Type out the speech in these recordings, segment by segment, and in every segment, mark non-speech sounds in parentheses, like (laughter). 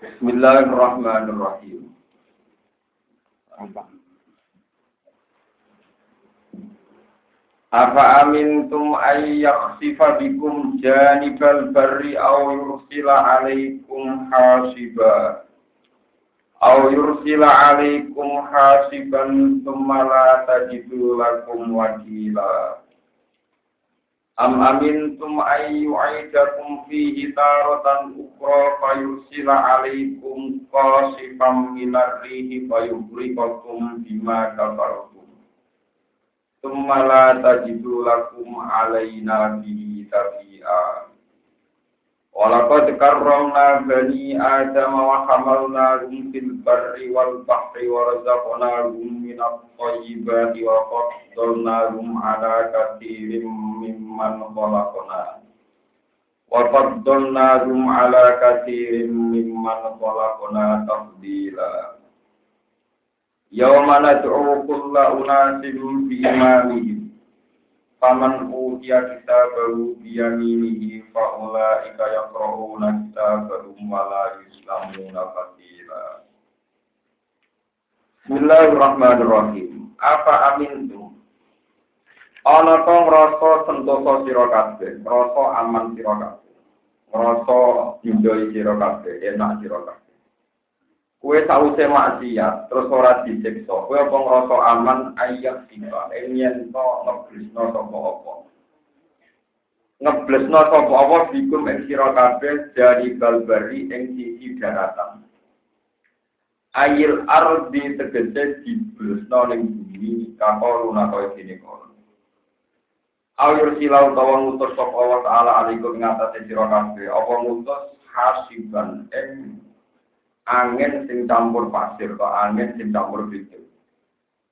Bismillahirrahmanirrahim. Amintum ay yakhsifa bikum janibal barri aw yursila alaikum hasiba aw yursila alaikum hasiban thumma la tajidu lakum wakila Am amintum ay yu'idakum fihi taratan ukra fayusila alaikum qasifam minar rihi fayughriqakum bima kafartum. Tsumma la tajidu lakum alaina bihi tabi'a. Walaqad karramna bani Adam wa hamalnahum fil barri wal bahri wa razaqnahum min at-thayyibati wa faddalnahum ala katsirin mimman khalaqna. Wa faddalnahum ala katsirin mimman khalaqna tafdila. Yawma nad'u kulla unasin bi imamihim Faman uhiya kitabahu biyaminihi fa'ulaika yaqra'una kitabahum wa la yuslamuna. Bismillahirrahmanirrahim. Apa amintum? Ana to ngrasa sentosa sira kabeh, aman sira kabeh. Ngrasa njoi sira kabeh, enak sira kabeh. Kue sause maksiat terus ora disiksa. Kue apa ngrasa aman ayat sira yen to ngeblesno sapa apa. Ngeblesno sapa apa bikum ing sira dari balbari ing sisi daratan. Ayil ardi tegese diblesno ning bumi kakoluna kaya dene kono. Awir silau utawa ngutus sapa wa ta'ala alaikum ing atase sira kabeh apa ngutus hasiban ing angin sing campur pasir atau angin sing campur biji.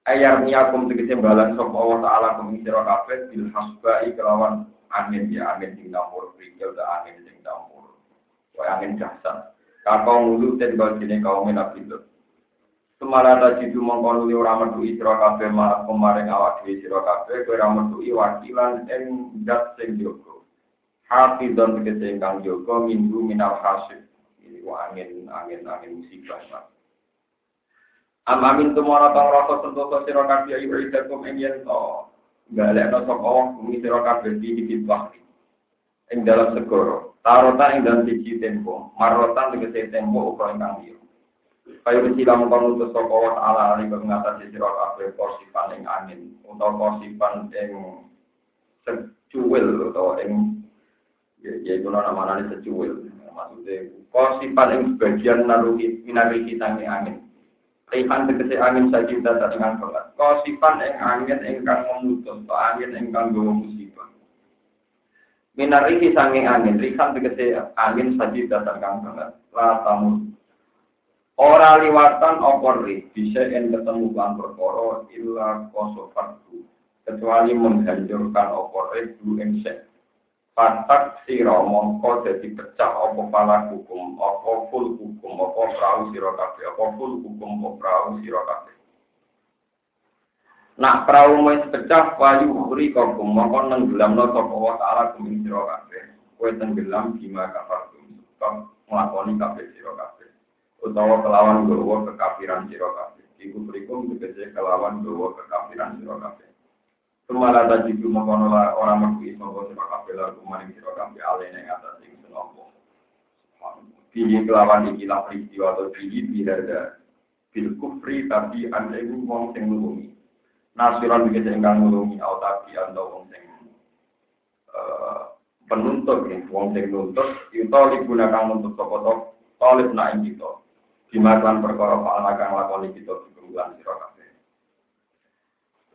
Ayar niakum tegese balan sapa Allah taala kumi sira bil hasbai kelawan angin ya angin sing campur biji atau angin sing campur. Kaya angin dahsyat. Kakau ngulu ten bajine kaum Nabi Lut. Semala ta jitu mongko nuli ora metu sira kabeh marang kemaring awak dhewe sira kabeh kowe ora metu wakilan ing zat sing jaga. Hafizan tegese ingkang jaga minggu minal hasib iku angin angin angin musibah. Am amin tumara tang rasa sentosa sira kabeh ayu idakum ing yen to galekno sapa bumi sira kabeh di di bahri. Ing dalam segoro, tarota ing dalam siji tempo, marotan tegese tempo uga ingkang liya. Kayu silang panutus sapa wa ta'ala ali ngatasi sira kabeh porsipan ing angin utawa porsipan ing secuil utawa ing ya itu nama ini secuil maksudnya kosipan yang sebagian naruhi minari kita angin Rihan tegese angin saja kita dengan banget. Kosipan yang angin engkang memutus, atau angin engkang gawa musibah. Minarihi sanging angin, rihan tegese angin saja datang banget. Latamu. Ora liwatan opor bisa yang ketemu kan perkara illa kosofatu. Kecuali menghancurkan opor du engsek Patak siro mongko jadi pecah opo pala hukum, opo full hukum, opo perahu siro kafe, opo full hukum, opo perahu siro kafe. Nak perahu mau pecah, wayu huri kokum, mongko nenggelam no sopo wa ta'ala kumin siro kafe. Kue tenggelam bima kafar kum, melakoni kafe siro kafe. Utawa kelawan gowo kekafiran siro kafe. Iku berikum tegese kelawan gowo kekafiran siro kafe. Semala tadi cuma kono orang metu iso kok sebab kabeh lagu maring sira kabeh ale ning atas sing senopo. Pilih kelawan iki lah peristiwa atau pilih ada bil kufri tapi anda iku wong sing nulungi. Nasiran begitu engkang nulungi atau tapi anda wong sing penuntut ya, wong sing nuntut itu digunakan untuk toko-toko tolip nak ing kita. Dimakan perkara pahala kang lakoni kita di bulan sira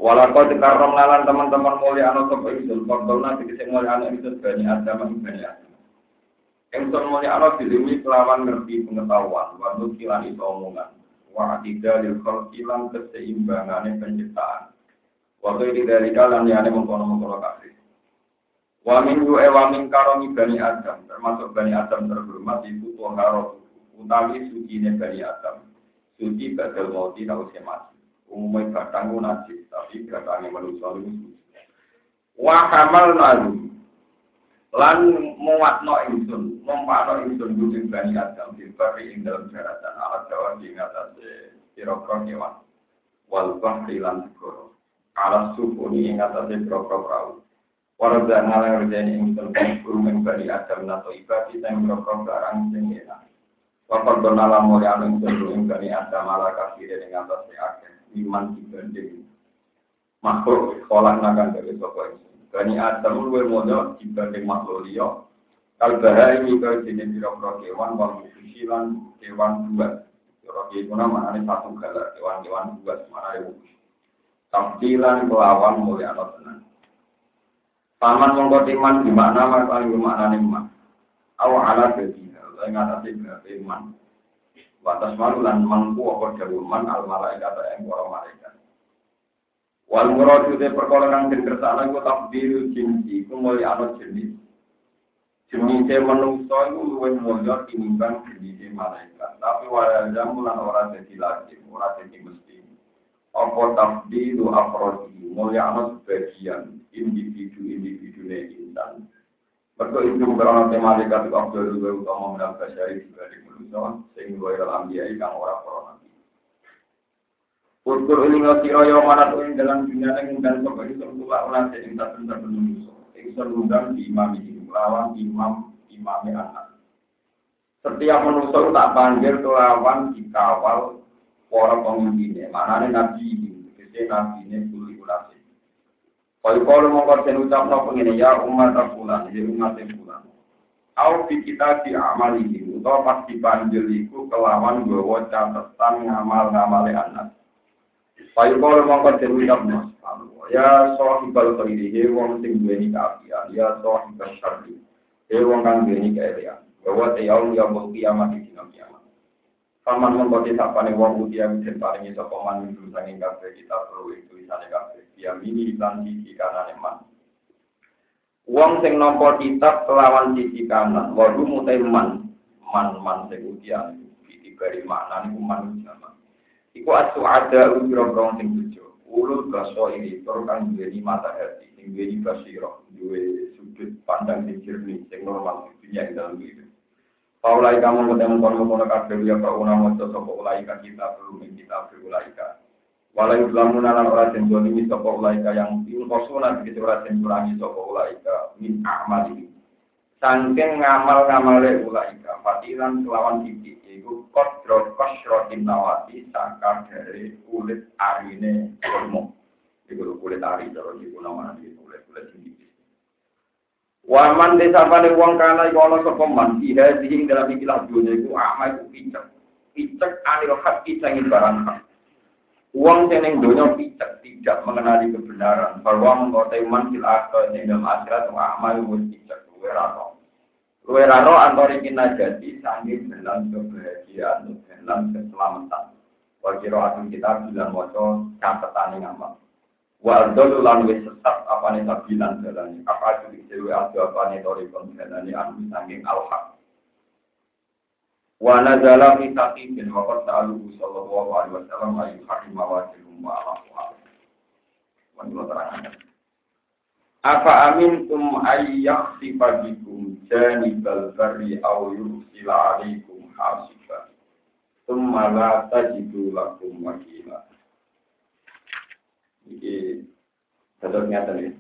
Walau dikarong lalan teman-teman mulia anu sapa ingsun, faktor nanti kese mulia anu ingsun bani adam ing bani adam. Ingsun mulia anu dilimi kelawan ngerti pengetahuan, waktu kilan itu omongan. Wa atida lil khalqilan keseimbangannya penciptaan. Waktu itu dari kalian yang mengkono-mengkono kasih. Wa min yu e wa min karomi bani adam, termasuk bani adam terhormat itu tuan karo utawi suci bani Adam. Suci badal mati tau mati. Umumnya batang najis, tapi batangnya manusia itu suci. Wa kamal lalu lan muatno ingsun, mumpakno ingsun kudu bani Adam diberi ing dalam daratan alat dawan di ngatasé pira-pira kewan. Wal bahri lan segoro. Alat sufuni ing ngatasé pira-pira prau. Warga ngalang rejeni ingsun guru ing bani Adam nato ibadi sing pira-pira barang sing enak. Wakil donala mulai anu ingsun ing bani Adam ala kafir ing ngatasé akeh iman dibanding makhluk sekolah nakan dari sopo Bani Adam luwe mono dibanding makhluk liya. Kalbahari ini kau jenis biro-biro kewan, wal lan kewan dua. Biro itu nama ini satu galar, kewan-kewan dua semana itu. Tampilan kelawan mulia atau tenang. Paman mongko timan di mana masalah di mana. Awak ala jadi, saya ngatasi berapa iman. Watas malu lan mangku apa jaluman al malaikat yang para malaikat. Wal muradu te perkara kang den kersane iku takbiru jinsi, iku mulya ana jenis. Jenis manungsa iku luwih mulya tinimbang jenis malaikat. Tapi wala jamu lan ora dadi lagi, ora dadi mesti. Apa takbiru afrodi, mulya ana sebagian individu-individu insan. Mergo itu karena tema malaikat itu abdul luwih utama menang basyari dibanding manusia, sing dalam dia kang ora para Ukur ini ngasih yo mana tuh dalam dunia yang dan sobat itu tertulah orang yang tak benar manusia. Ingsun undang di imam ini lawan imam imam anak. Setiap manusia tak panggil lawan dikawal para pemimpinnya. Mana nabi ini, nabi ini. Kalau kalau mau kau ucap no pengen ya umat bulan, ya umat bulan. Au di kita di amal ini, atau pas dipanggil itu kelawan bawa catatan ngamal ngamalnya anak. Payu kalau mongko dewi mas, ya sohibal khairi, he wong sing duweni kaapian, ya sohibal syarri, he wong kang duweni kaelian. Bahwa teyau ya mau kiamat di dina kiamat. Paman mongko disapane wong utia bisa paringi sapa man minggu sanging kabeh kita perlu itu isane kabeh. Ya mini lan sisi kanan man. Wong sing nampa kitab kelawan sisi kanan, waduh mutai man, man man sing utia, diberi makna niku man jaman. Iku asu ada ujro-ujro sing tujuh. Ulut baso ini, terus kan duweni mata hati, sing duweni basiro, duwe sudut pandang sing jernih, sing normal, dunia yang dalam hidup. Paulai kamu ketemu kono kono kabeh ya kauna moco sapa ulaika kita belum kita ulaika. Walau lamun lan ora den dolimi sapa ulaika yang ingkosuna begitu ora den kurangi sapa ulaika min amal ini. Sangking ngamal-ngamale ulaika, fatilan kelawan titik iku kodro kosrotin nawati saka dari kulit arine kurma. Iku kulit ari cara iku nama iki kulit kulit sing Waman desa pada uang kana iku ana sapa man iha ing dalam ikilah dunya iku ama iku picek. Picek anil hak sangi barang hak. Uang seneng dunia picek tidak mengenali kebenaran. Bahwa mengkotai man fil akhir ing dalam akhirat wa amal wis picek. Ora Luwe raro antori kinajati sangin dalam kebahagiaan, dalam keselamatan. Wakiro akan kita bilang moco catatan yang amal. Wa dolu lan wis sesat apa nih sabilan jalani. Apa itu diksewi adu apa nih tori kon jalani anu sanging al-haq. Wa nazala fi taqibin wa qad ta'aluhu alaihi wasallam ayu hakim mawajilum wa ala Wa terangkan. Apa amintum ayyak sifatikum janibal barri au yursila alaikum hasiba. Tumma la tajidu lakum wakila. Ini tetap nyata nih.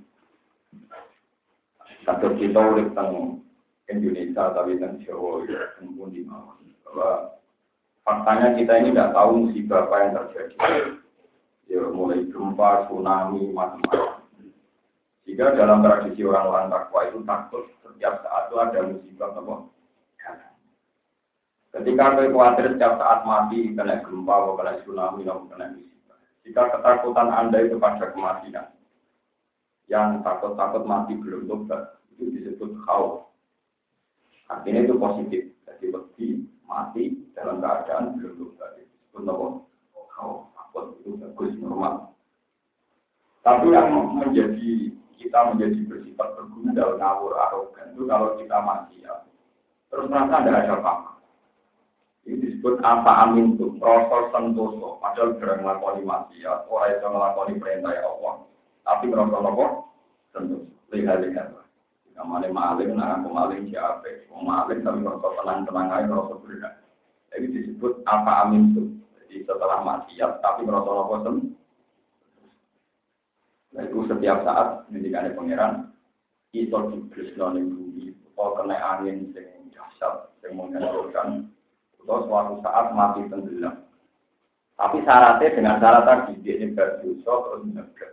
Kata kita urip tentang Indonesia tapi tentang Jawa ya pun di. Bahwa faktanya kita ini tidak tahu musibah apa yang terjadi. Ya mulai gempa, tsunami, macam-macam. Jika dalam tradisi orang-orang takwa itu takut setiap saat itu ada musibah apa? Ketika anda khawatir setiap saat mati kena gempa kena tsunami kena musibah. Jika ketakutan anda itu pada kematian, yang takut-takut mati belum tobat itu disebut khauf. Artinya itu positif. Jadi mati mati dalam keadaan belum tobat. Apa? Khauf. Takut itu bagus normal. Tapi yang menjadi kita menjadi bersifat bergundal, ngawur, arogan itu kalau kita mati ya. Terus merasa ada apa-apa. Ini disebut apa amin tuh, rasa sentoso. Padahal gerang ngelakoni maksiat, orang itu ngelakoni perintah ya Allah. Tapi ngerasa apa? Sentoso. Lihat-lihat lah. Kamane maling, nah aku maling siapa? Mau maling tapi ngerasa tenang-tenang aja, ngerasa berat. Jadi disebut apa amin tuh. Jadi setelah maksiat, tapi ngerasa apa sentoso. Nah itu setiap saat, ada pangeran, iso dibrisno ning bumi, atau kena angin sing dahsyat, sing menghancurkan atau suatu saat mati tenggelam. Tapi syaratnya dengan syarat tadi dia ini berdosa terus menegak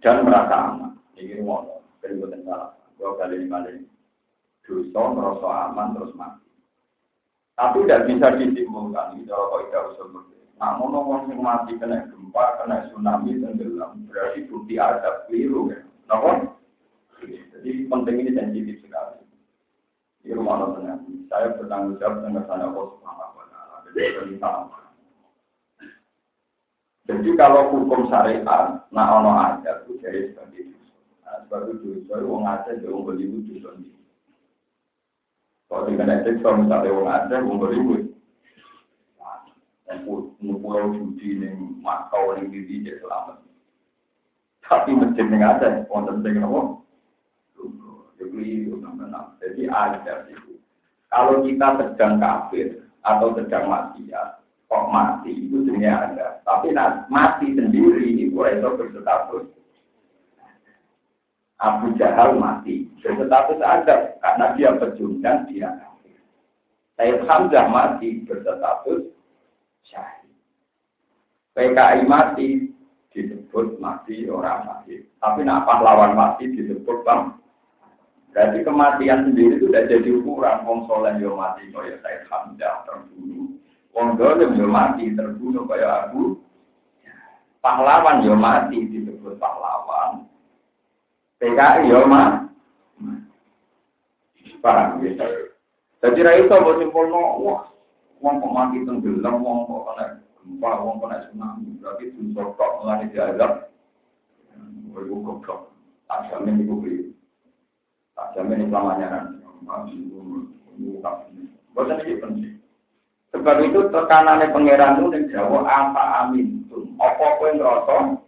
dan merasa aman. Ini mau berikutnya salah. Dua kali lima kali dosa merasa aman terus mati. Tapi tidak bisa disimpulkan itu kalau tidak usul Namun orang yang mati kena gempa, kena tsunami tenggelam berarti bukti ada keliru ya. Nah, Jadi penting ini sensitif sekali. Di rumah saya bertanggung jawab dengan sana Allah Subhanahu. Jadi kalau hukum syariat, nah ono aja tuh jadi itu. Nah, sebab itu saya uang aja dia uang beli. Kalau dengan itu kalau misalnya uang aja uang beli pulau judi nih makau nih diri dia selamat. Tapi masjid nih ada, wonten sing nopo. Jadi ada itu. Kalau kita sedang kafir atau sedang maksiat, kok mati itu sebenarnya ada. Tapi nah, mati sendiri itu itu berstatus Abu Jahal mati berstatus ada karena dia pecundang dia. Sayyid Hamzah mati berstatus syahid. PKI mati disebut mati orang mati. Tapi nak pahlawan mati disebut bang Berarti kematian sendiri itu tidak jadi ukuran. Wong soleh yo mati kaya saya Hamzah terbunuh. Wong dolim yo mati terbunuh kaya aku. Pahlawan yo mati disebut pahlawan. PKI yo mati. Paham ya? Jadi ra iso mbok simpulno wah wong kok mati tenggelam wong kok kena gempa wong kena tsunami berarti dosa kok mulane diazab. Wong kok goblok. Tak jamin iku Tak jamin selamanya nanti. Bukan ini penting. Sebab itu tekanannya pangeran itu yang jawab apa amin tuh. Apa kue ngerasa?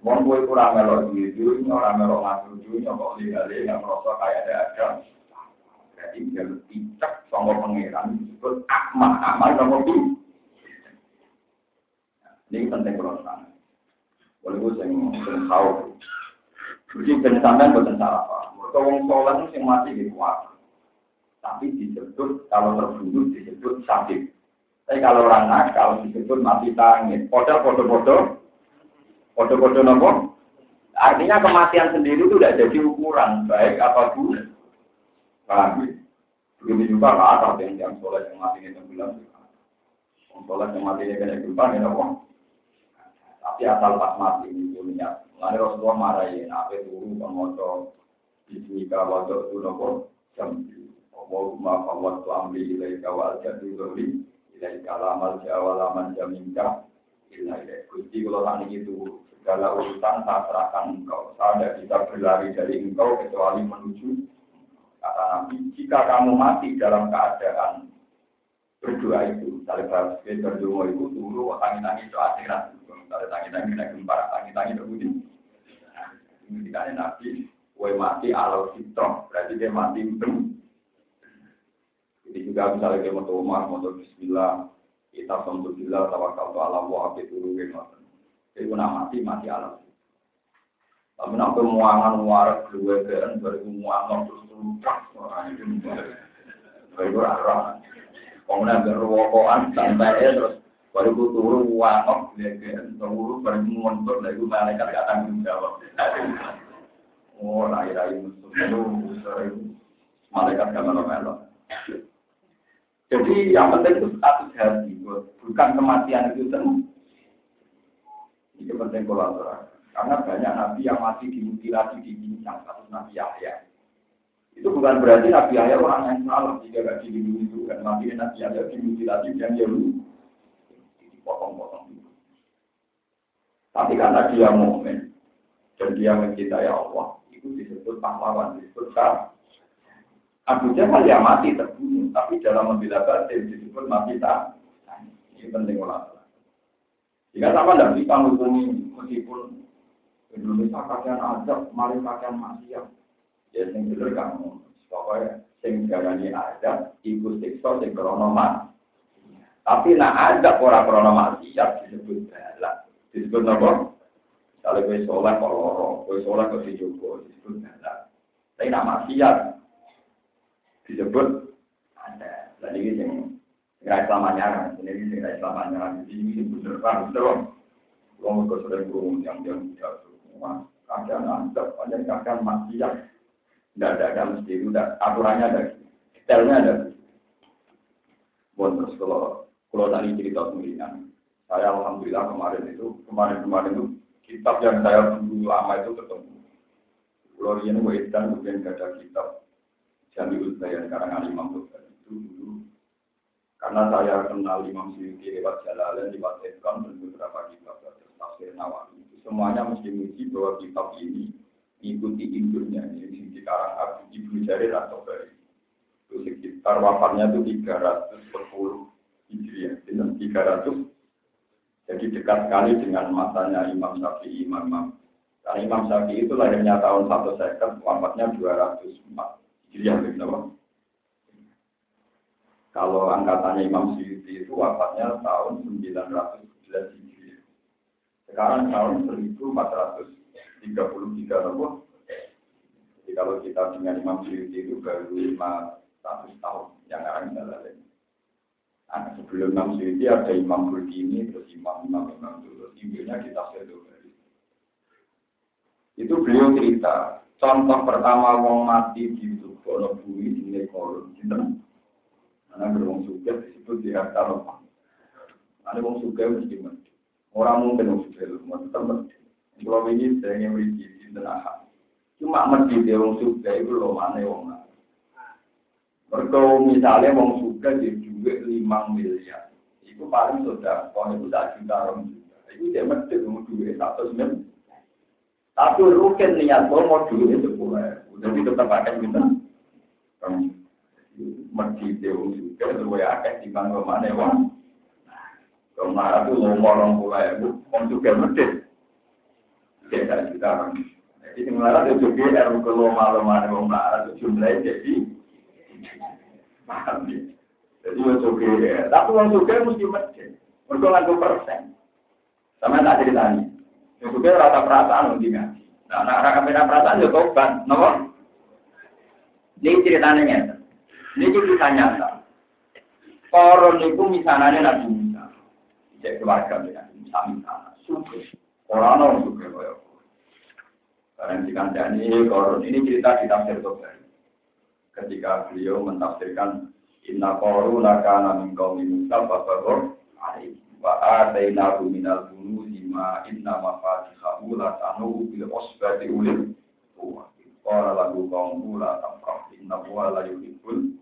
Wong kue kurang melok jujur, orang melok ngatur jujur, kok lihat-lihat nggak merasa kayak ada ada. Jadi dia cek sama pangeran disebut akma, amal nomor tuh. Ini penting kalau sana. Boleh gue sing tahu. Jadi sampean boten salah mereka sholat itu yang mati di kuat. Tapi disebut kalau terbunuh disebut sakit. Tapi kalau orang nakal disebut mati tangis. Podol. Podol, podol nopo. Artinya kematian sendiri itu tidak jadi ukuran baik apa buruk. Paham ya? Begitu juga atau yang yang sholat yang mati itu bilang. Sholat yang mati kena gempa ya nopo. Tapi asal pas mati ini punya. Lalu Rasulullah marahin, apa itu pemotor Bismika wadok tu nopo jambi. Allahumma fawwad tu amri ilaika wa aljadu dhuri ilaika lamal jawalaman jaminka ilaika. Gusti kalau tani itu segala urusan tak serahkan engkau. Saya tidak bisa berlari dari engkau kecuali menuju kata Nabi. Jika kamu mati dalam keadaan berdoa itu, misalnya bahas berdoa itu dulu tangi-tangi itu akhirat. Misalnya tangi-tangi naik gempa, tangi-tangi itu bunyi. Ini Nabi. Kue mati alau fitro, berarti dia mati ben. Jadi juga misalnya dia mau rumah, mau Bismillah, kita untuk bila tawakal tu alam wa abid ulu genoten. Jadi guna mati mati alam. Tapi nak pemuangan muarak dua keren baru muangan terus terus orang itu baru arah. Kemudian berwokoan santai terus baru ku turu muangan dua keren turu baru mundur lagi malaikat gak tanggung jawab. Oh, rai-rai musuh itu malaikat gak melo Jadi yang penting itu status hati, bukan kematian itu sendiri. Ini penting kolaborasi. Karena banyak nabi yang mati dimutilasi, dibincang, status nabi Yahya. Itu bukan berarti nabi Yahya orang yang salah jika gak dilindungi itu. Kan nabi nabi Yahya dimutilasi dan dia dipotong-potong. Tapi karena dia momen dan dia mencintai Allah, itu disebut pahlawan, disebut kafir. Abu Jahal ya mati terbunuh, tapi dalam membela batin disebut mati tak. Ini penting ulama. Jika sama tidak bisa menghubungi meskipun Indonesia pakaian adab, mari pakaian maksiat. Ya, yang benar kamu. Pokoknya, yang darani adab, ikut siksa, yang krono Tapi nak adab orang krono maksiat disebut balak. Disebut apa? Kalau gue sholat kok loro, gue sholat kok dijogo, disebut balak. Tapi nak maksiat, disebut ada. Dan ini yang nggak selamanya, ini yang nggak selamanya. Ini bener kan, bener kan? Kalau mau sering burung yang yang tidak semua, kadang ada, kadang kadang maksiat. Tidak ada, ada mesti udah aturannya ada, detailnya ada. Buat terus kalau kalau tadi cerita sendirian, saya alhamdulillah kemarin itu kemarin-kemarin itu kitab yang saya dulu lama itu ketemu. Kalau ini gue dan kemudian ada kitab Jamiul Bayan karangan Imam Bukhari itu dulu karena saya kenal Imam Syuuti lewat Jalalain, lewat Edkam dan beberapa kitab tafsir Nawawi. Semuanya mesti muji bahwa kitab ini ikuti induknya ini di karang Abu Ibnu Jarir atau dari itu sekitar wafatnya itu 310 Hijriah, 300 jadi dekat sekali dengan masanya Imam Syafi'i, Imam Imam. Karena Imam Syafi'i itu lahirnya tahun 1 second, wafatnya 204. Hijriah kenapa? Kalau angkatannya Imam Syuuti itu wafatnya tahun 911 Hijriah. Sekarang tahun 1433 nopo. Jadi kalau kita dengan Imam Syuuti itu baru 500 tahun yang akan kita lalui. Nah, sebelum Imam Syuuti ada Imam Burkini, terus Imam Imam Imam terus Inggrisnya kita Itu beliau cerita, contoh pertama wong mati di Ono bumi di korun, sinten? Karena berwong suka disebut di harta lemah. Ada wong suka mesti mati. Orang mungkin wong suka lemah tetap mati. Kalau ini saya ingin beri sinten ahad. Cuma mati dia wong suka itu lo mana wong Mereka misalnya wong suka di juga lima miliar. Itu paling sudah, kalau itu tak juta orang juga. Itu dia mati wong duit satu sembilan. Tapi rukin niat mau duit sepuluh. Jadi tetap akan minta. Masjid Dewa juga luwe akeh di bangga mana wong. Ke mana tuh mau orang mulai bu, om juga masjid. Kita kita Jadi sebenarnya itu juga yang kalau malam mana wong marah itu jumlahnya jadi paham ya. Jadi wong juga ya, tapi wong juga mesti masjid. Mereka lagu persen. Sama tak ceritanya. Yang juga rata perasaan untuk ngaji. Nah, anak-anak perasaan ya tobat, nomor ini ceritanya nyata. Ini kita nyata. Koron itu misalnya Nabi Musa. Cek keluarga Nabi Musa misalnya. Suka. Orang orang suka. Karena dikandani koron. Ini cerita di tafsir Tobari. Ketika beliau mentafsirkan Inna koru lakana min kaumi Musa Babaror Wa atainahu minal bunu lima inna mafatihahu latanu bil osbati ulim Qala lagu kaum la tafrah inna huwa la yuhibbul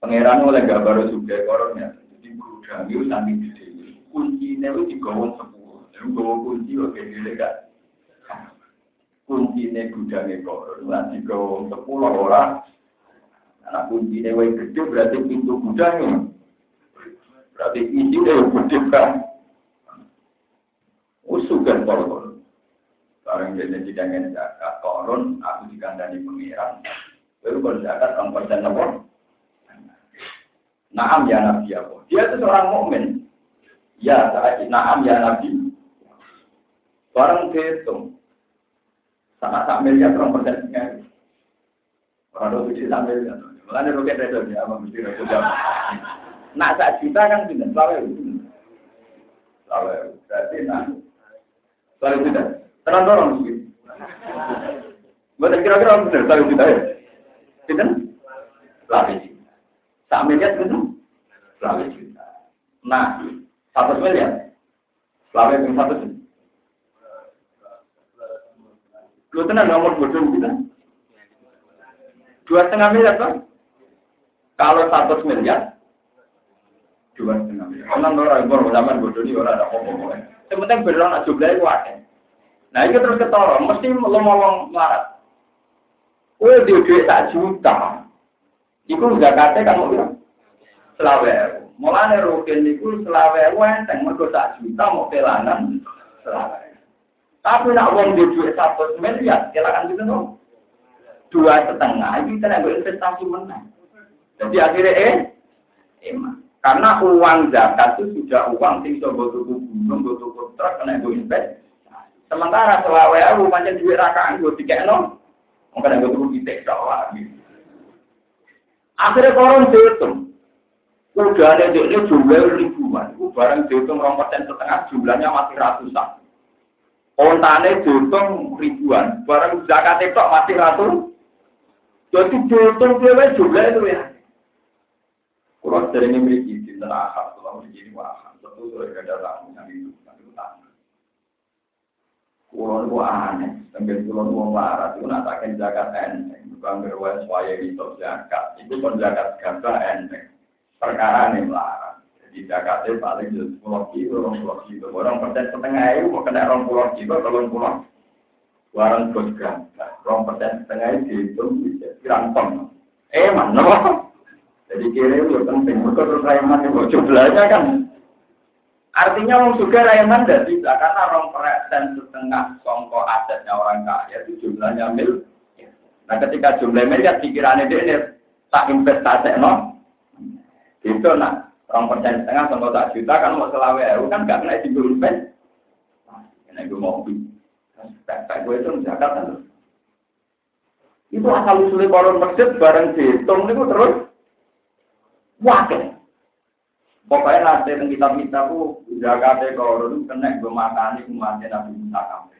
Pangeran oleh gambar juga koronnya, jadi gudang itu sambil gede. Kuncinya itu digawa sepuluh, jadi gawa kunci oke gede kan. Kuncinya gudangnya koron, nanti digawa sepuluh orang. Anak kuncinya yang gede berarti pintu gudangnya. Berarti isi udah gede kan. Usuh kan koron. Barang jadi jidangan zakat koron, aku dikandani pengiran. Baru kalau zakat orang persen apa? Naam ya Nabi aku. Dia itu seorang mukmin. Ya, naam ya Nabi. Barang dihitung. Sangat tak miliar orang persen. Orang itu bisa miliar. Mulanya roket redo ya, apa mesti redo jam. Nak sak juta kan tidak, selawe. Selawe. Berarti nah. Selawe tidak. Terang dorong sih. Buat kira-kira benar tahu kita ya. Kita lari. Tak miliar itu lari juta. Nah, satu miliar. Lari yang satu juta. Lu tenang nomor bodoh kita. Dua setengah miliar kan? Kalau satu miliar, dua setengah miliar. Kalau orang zaman bodoh ini orang ada. Yang penting berlangsung jumlahnya wadah. Nah itu terus ketara, mesti lo ngomong larat. Kowe di duit tak juta. Iku zakatnya kan mau bilang selawe. Mulane rukin niku selawe enteng mergo tak juta mau pelanan selawe. Tapi nak wong di duit satu miliar, silakan gitu dong. Dua setengah, itu kita investasi menang. Jadi akhirnya eh, emang. Karena uang zakat itu sudah uang sing iso nggo tuku gunung, nggo tuku truk, kena nggo invest. Sementara selawe aku pancen duit rakaan nggo dikekno. Mungkin nggo tuku pitik tok wae. Akhirnya koron dihitung. Udah ada jumlah ribuan. Barang dihitung rong persen setengah jumlahnya masih ratusan. Ontane dihitung ribuan. Barang zakat itu masih ratus. Jadi dihitung dia jumlah itu ya. Kalau sering memiliki tanah akal, kalau begini waham, tentu sudah ada tamu yang itu, tapi utama. Kulon itu aneh, sambil kulon itu larat, itu natakan zakat enteng, bukan berwes waya itu zakat, itu pun zakat gabah enteng. Perkara ini melarat. Jadi zakatnya paling jadi sepuluh kilo, orang puluh kilo, orang persen setengah itu mau kena orang puluh kilo, kalau pulau. Warang bos gabah, orang persen setengah itu dihitung bisa ton. Eh mana? Jadi kira itu penting. Mereka terus Raiman itu jumlahnya kan. Artinya orang juga Raiman tidak bisa karena orang persen setengah songko asetnya orang kaya itu jumlahnya mil. Nah ketika jumlah miliar pikirannya dia ini tak investasi no. Itu nah orang persen setengah songko tak juta kan mau selawe kan gak kena di invest. Ini gue mau beli. Kayak gue itu zakat kan. Itu asal usulnya koron masjid bareng dihitung itu terus Wakil. Pokoknya nanti yang kita minta ku jaga korun kena gue makani umatnya Nabi Musa kampe.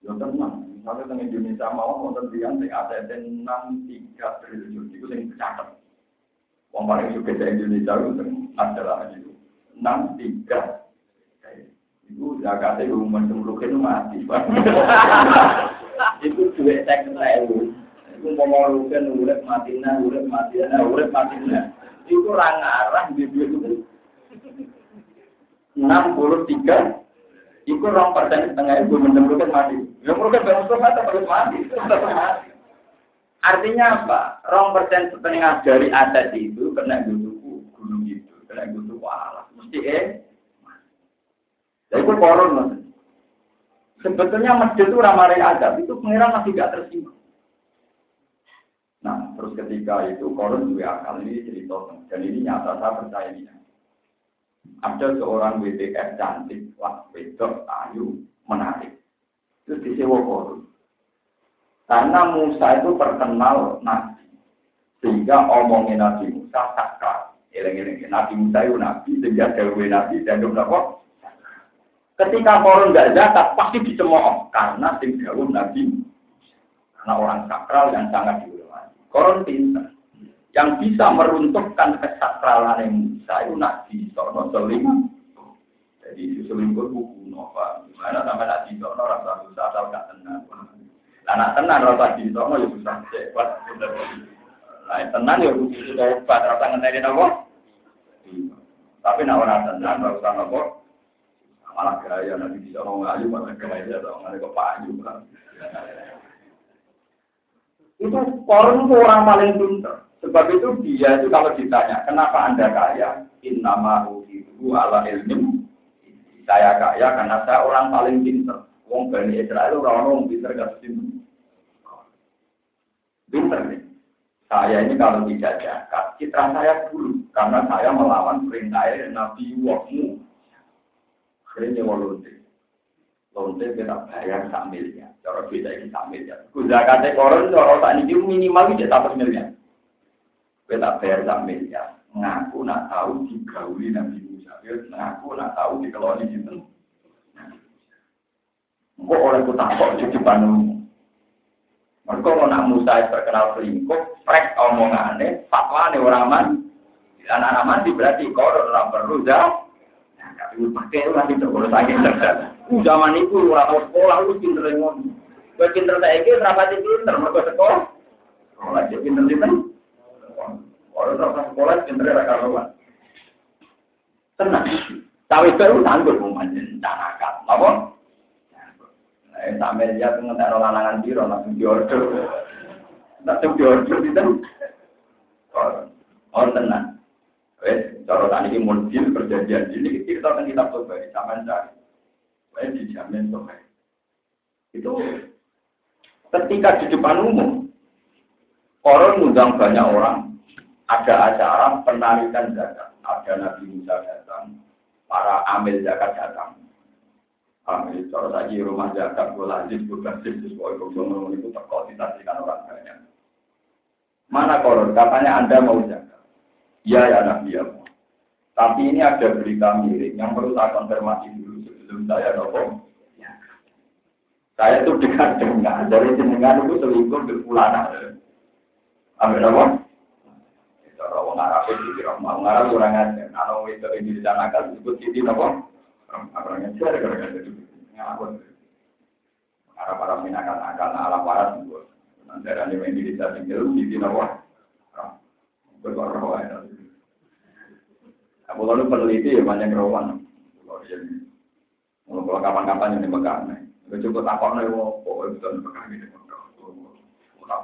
Ya tenang, misalnya di Indonesia mau mau terbiang ada enam tiga triliun itu yang catat. Wong paling suka di Indonesia itu adalah itu enam tiga. Itu zakatnya umum semulukin mati. (laughs) Itu duit seks Iku mau rugen urip matina, urip matina, urip matina. Iku orang arah di dua itu. Enam puluh tiga. Iku rong persen setengah itu menemukan mati. Yang merugikan Bang Mustafa terus mati. Artinya apa? Rong persen setengah dari aset itu kena gusuku gunung itu, kena gusuku alat. Mesti eh. Jadi itu koron. Sebetulnya masjid itu ramai adab itu pengiran masih gak tersinggung. Nah, terus ketika itu koron juga akal ini cerita dan ini nyata saya percaya ini. Ada seorang WTF cantik, wah wedok, ayu, menarik. Terus disewa koron. Karena Musa itu terkenal nabi, sehingga omongin Nabi Musa sakral. Eleng-eleng Nabi Musa itu nabi, sehingga dewe nabi dan kok. Ketika koron nggak zakat, pasti dicemooh karena sing nabi, karena orang sakral yang sangat diulang. Koron pinter. Yang bisa meruntuhkan kesakralan Musa itu Nabi Sono seling. Jadi selingkuh buku nova. Gimana sama Nabi Sono rasa susah asal gak tenang. Nah, nak tenang rasa di Sono ya susah cepat. Nah, tenang ya sudah hebat rasa ngenterin apa? Tapi nak orang tenang rasa apa? Malah gaya Nabi Sono ngayu malah gaya dong, ada kepayu kan. Itu koron itu orang paling pintar. Sebab itu dia itu kalau ditanya, kenapa anda kaya? Innama itu ala ilmu. Saya kaya karena saya orang paling pintar. Wong Bani Israel orang orang pintar gak pintar. Pintar nih. Saya ini kalau tidak jakat, citra saya dulu. Karena saya melawan perintah Nabi Wahmu. Akhirnya walunti. Lonte kita bayar sak miliar. Cara beda ini sak miliar. Kuzakate koron cara tak ini minimal itu satu miliar. Kita bayar sak miliar. Ngaku nak tahu digauli Nabi Musa. Ngaku nak tahu dikeloni itu. Kok oleh ku jadi panu. Mereka mau nak Musa terkenal selingkuh, frek omongannya, fatwa nih orang man. Anak-anak mandi berarti koron orang perlu jauh. Nah, pakai itu nanti terus sakit Uh, zaman itu orang sekolah itu pinter ngono. Kowe pinter saiki ora pati pinter mergo sekolah. Sekolah aja pinter pinter. Orang ora sekolah pinter ora karuan. Tenang. Cawe itu tangguh mau manjen tanakan. Apa? Eh, sampai lihat ngentek lanangan biro, langsung diorder. Langsung diorder itu. Oh, tenang. Wes, cara tadi mobil perjanjian ini kita akan kita coba di zaman dijamin. Itu ketika di depan umum, orang mengundang banyak orang, ada acara penarikan zakat, ada Nabi Musa datang, para amil zakat datang. Amil, kalau lagi rumah zakat, gue lanjut, gue kasih sesuai kebenaran itu terkoordinasikan orang banyak. Mana koron? Katanya Anda mau zakat. Ya ya Nabi ya. Tapi ini ada berita miring yang perlu saya konfirmasi dulu sebelum saya nopo. Ya. Saya tuh dengar-dengar dari jenengan itu selingkuh berpulana. Ambil apa? Cara wong Arab itu di rumah. Wong Arab orang aja. Kalau itu ini dicanangkan disebut sini nopo. Orang aja gara-gara itu. Ngapun. Arab-Arab ini akan akan paras. Nanti ada yang ini bisa tinggal di sini nopo. Berkorban. Aku lalu peneliti ya banyak rawan. Kalau kapan-kapan yang dipegang, itu cukup takut nih, wo, kok itu ini.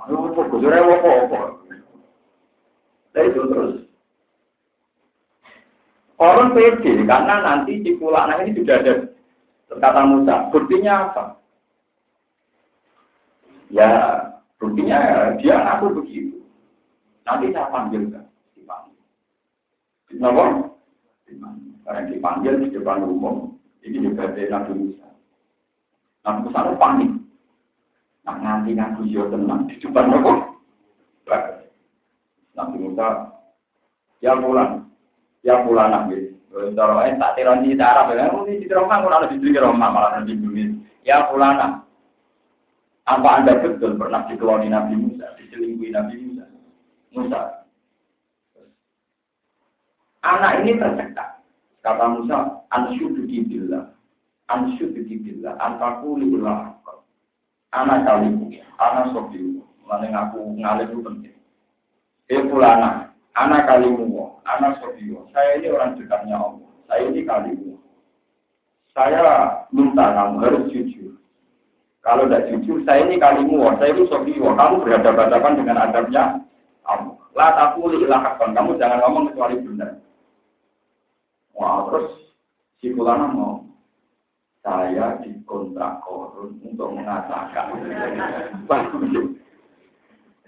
Wo, kok, kok. Nah itu terus. Orang pede karena nanti di pulangan ini sudah ada kata Musa. Buktinya apa? Ya, buktinya dia ngaku begitu. Nanti saya panggil kan, dipanggil. Kenapa? Karena dipanggil di depan umum, ini juga dari Nabi Musa. Nabi Musa itu panik. Nah, nanti Nabi Musa tenang di depan umum. Nabi Musa, ya pulang, ya pulang Nabi. Kalau tak tiran di Arab, ya, ini di Roma, kalau ada di Roma, malah di Indonesia. Ya pulang, apa anda betul pernah dikeloni Nabi Musa, diselingkuhi Nabi Musa? Musa, Anak ini tercekat. Kata Musa, ansyudu billah. Ansyudu billah. Antaku liullah. Anak kalimu. Anak sobiu. Mana ngaku ngalih itu penting. Eh pulana. Anak kalimu. Anak sobiu. Saya ini orang dekatnya Allah. Saya ini kalimu. Saya minta kamu harus jujur. Kalau tidak jujur, saya ini kalimu. Saya ini sobiu. Kamu berhadapan-hadapan dengan adabnya Allah. Lah aku lilah Kamu jangan ngomong kecuali benar. Wah, terus si Kulana mau saya dikontrak korun untuk mengatakan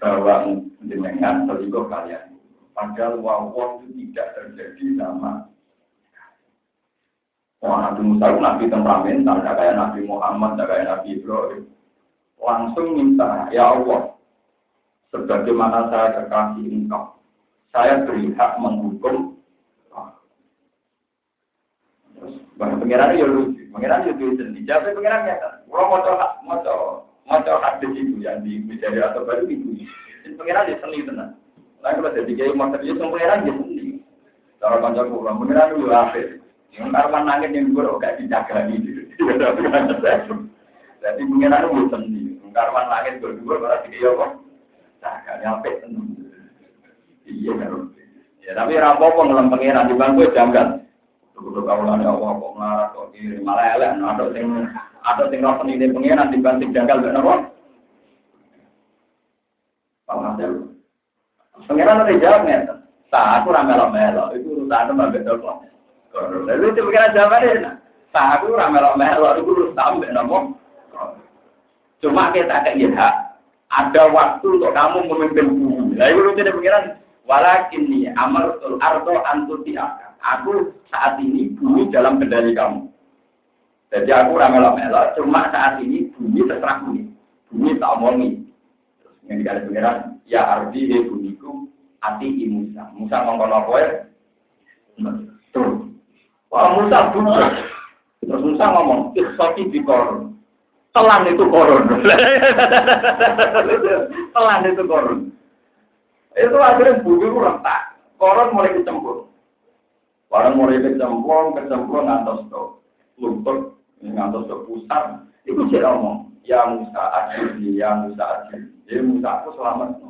bahwa dengan selingkuh kalian. Padahal wawon itu tidak terjadi sama Wah, Nabi Musa Nabi temperamental, tidak kayak Nabi Muhammad, tidak kayak Nabi Ibrahim. Langsung minta, ya Allah, sebagaimana saya kekasih engkau, saya berhak menghukum Bang pengiran ya lucu, pengiran ya lucu sendiri. Jadi pengiran ya, kalau mau coba mau coba mau coba hadis itu yang di media atau baru itu. Pengiran ya seni tenang. Nah kalau jadi kayak terjadi sama pengiran ya seni. Cara panjang pulang pengiran itu apa? Yang karman nangis yang gue kayak dijaga gitu. Jadi pengiran itu seni. Karman nangis gue berarti dia kok. Jaga nyampe tenang. Iya kan. Ya tapi rampok ngelam pengiran di bangku janggal. Kudu ya Allah kok nglarat kok kiri malah elek ada sing ada sing ora penine pengen dibanting janggal gak napa. Paham Pengiran nanti jawab nih, tak aku ramelo melo, itu urusan betul kok. Lalu itu pengiran jawab deh, tak aku ramelo melo, itu urusan mbak nopo. Cuma kita kayak ada waktu untuk kamu memimpin bumi. Lalu itu pengiran, walakin nih amal arto antuti. Aku saat ini bumi dalam kendali kamu. Jadi aku ramela-mela, cuma saat ini bumi terserah bumi. Bumi tak omongi. Terus yang dikali pengiran, ya arti he bumiku, ati i Musa. Musa ngomong apa ya? Wah Musa buka. Terus Musa ngomong, ikhsati di koron. Telan itu koron. (laughs) Telan itu koron. Itu akhirnya bumi itu retak. Koron mulai kecembur. Barang mulai kecemplung, kecemplung ngantos ke lutut, ngantos ke pusat. Itu dia ngomong, ya Musa ajirni, ya Musa ajirni. Ya Musa aku selamat.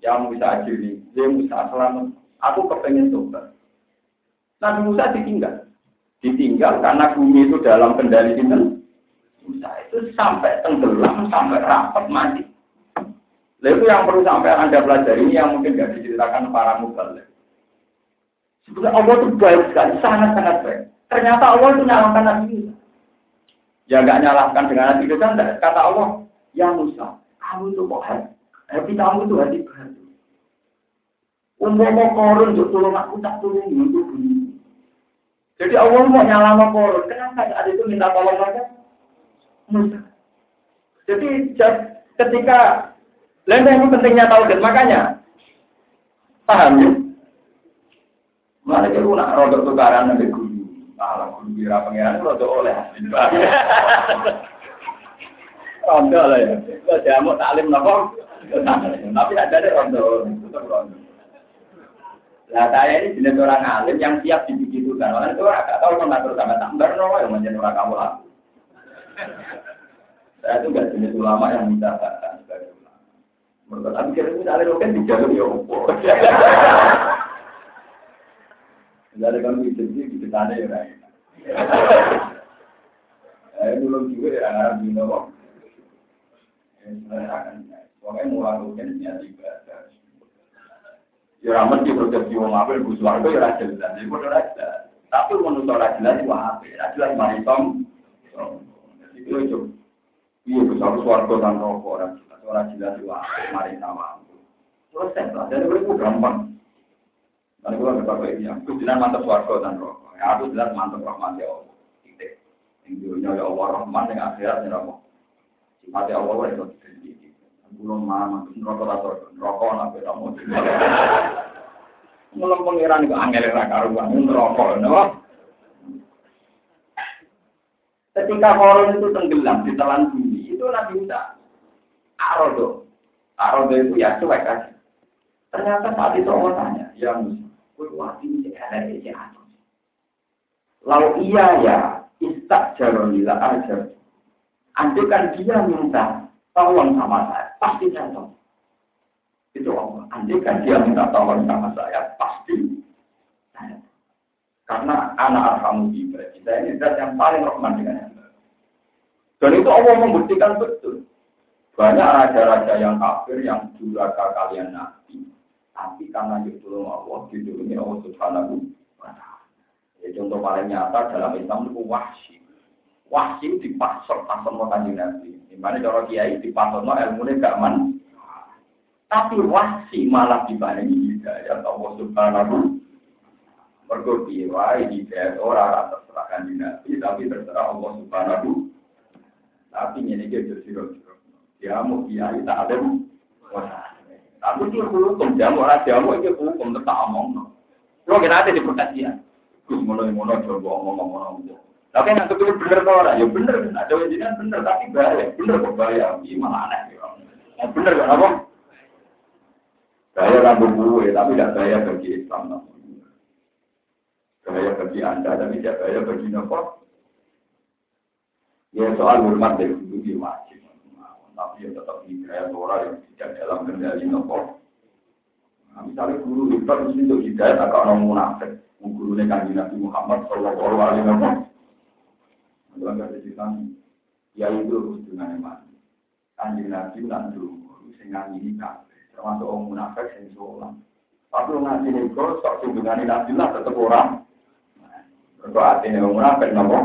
Ya Musa ajirni, ya Musa selamat. Aku kepengen tobat. Nabi Musa ditinggal. Ditinggal karena bumi itu dalam kendali kita. Musa itu sampai tenggelam, sampai rapat mati. Lalu yang perlu sampai Anda pelajari ini yang mungkin nggak diceritakan para mubalik. Sebenarnya Allah itu baik sekali, sangat-sangat baik. Ternyata Allah itu nyalakan Nabi Musa. Ya nggak nyalahkan dengan Nabi Musa. Kata Allah, ya Musa, kamu itu kok hati, kamu itu hati. Umum mau korun untuk tolong aku tak tolong itu bunyi. Jadi Allah mau nyala korun, kenapa saat itu minta tolong saja? Musa. Jadi ketika Lain ini pentingnya tauhid, makanya paham ya? Mana itu nak rodok tukaran nabi guru, malah guru kira pangeran rodok oleh. Rondo lah ya, kalau jamu taklim nopo, tapi ada deh rondo, Lah saya ini jenis orang alim yang siap dibegitukan. Orang itu orang gak tahu mengatur sama tambar, no, yang menjadi orang kamu lah. Saya itu gak jenis ulama yang minta sebagai Mereka tapi kira misalnya lo kan dijalur ya opo. Bisa sih bisa tanda ya. Eh dulu juga ya ngarap di nopo. Pokoknya mulai mungkin niat ibadah. Ya ramen di persepsi wong apel Gus Warga ya jelas. Jadi kok raja. Tapi menurut orang jelas itu apa? Raja jelas maritom. Itu itu. Iya, dan rokok orang orang jelas juga mari sama. Selesai lah, jadi itu gampang. Nanti gue nggak pakai ini, aku jelas mantap warga dan rokok. Ya, aku jelas mantap rahmat ya Allah. Titik. Yang dunia ya Allah rahman yang akhirat ya Allah. Sifatnya Allah itu tidak Belum mana, rokok atau rokok nabi kamu. Mulang pengiran itu angel rakaruan, rokok, no? Ketika koron itu tenggelam di telan bumi, itu Nabi Musa Arodo. Arodo itu ya cuek aja. Ternyata saat itu Allah tanya, ya Musa, kue wati ini ada di atas. Lalu iya ya, istak jarolila aja. Andai kan dia minta tolong sama saya, pasti saya tolong. Itu Allah. Andai kan dia minta tolong sama saya, pasti saya Karena anak arhamu ibadah kita ini zat yang paling rahman dengan yang Dan itu Allah membuktikan betul. Banyak raja-raja yang kafir yang duraka kalian nabi. Tapi karena ditolong Allah, ditolongi Allah subhanahu wa contoh paling nyata dalam Islam itu wahsi. Wahsi dipasok pasok mau kanjeng nabi. Di mana cara kiai dipasok no ilmu gak man. Tapi wahsi malah dibarengi hidayah Allah subhanahu Mergo piye hidayah ora ora terserah kanjeng nabi, tapi terserah Allah subhanahu Tapi ini dia jadi Ya mau kiai tak ada. Tapi itu hukum, jamu orang jamu itu hukum tetap omong. Lo kira ada di perkajian. Gus mulai mulai coba omong-omong. Tapi yang itu bener kok orang, ya bener. Ada wajiban bener, tapi bahaya. Bener kok bahaya. Gimana aneh. Ya bener kan apa? Bahaya rambut gue, tapi tidak bahaya bagi Islam. Bahaya bagi Anda, tapi tidak bahaya bagi Nopo. Ya soal hormat dari itu wajib tapi ya tetap hidayah orang yang tidak dalam kendali nopo. Nah, misalnya guru hebat mesti untuk hidayah tak orang munafik. Guru ini kan Nabi Muhammad Shallallahu Alaihi Wasallam. Kalau nggak dibilang, ya itu harus dengan iman. Kanjeng Nabi dan dulu, sing ini kafe, termasuk orang munafik sing sholat. Tapi ngaji nih kok, sok hubungan Nabi lah tetap orang. Kalau artinya orang munafik nopo,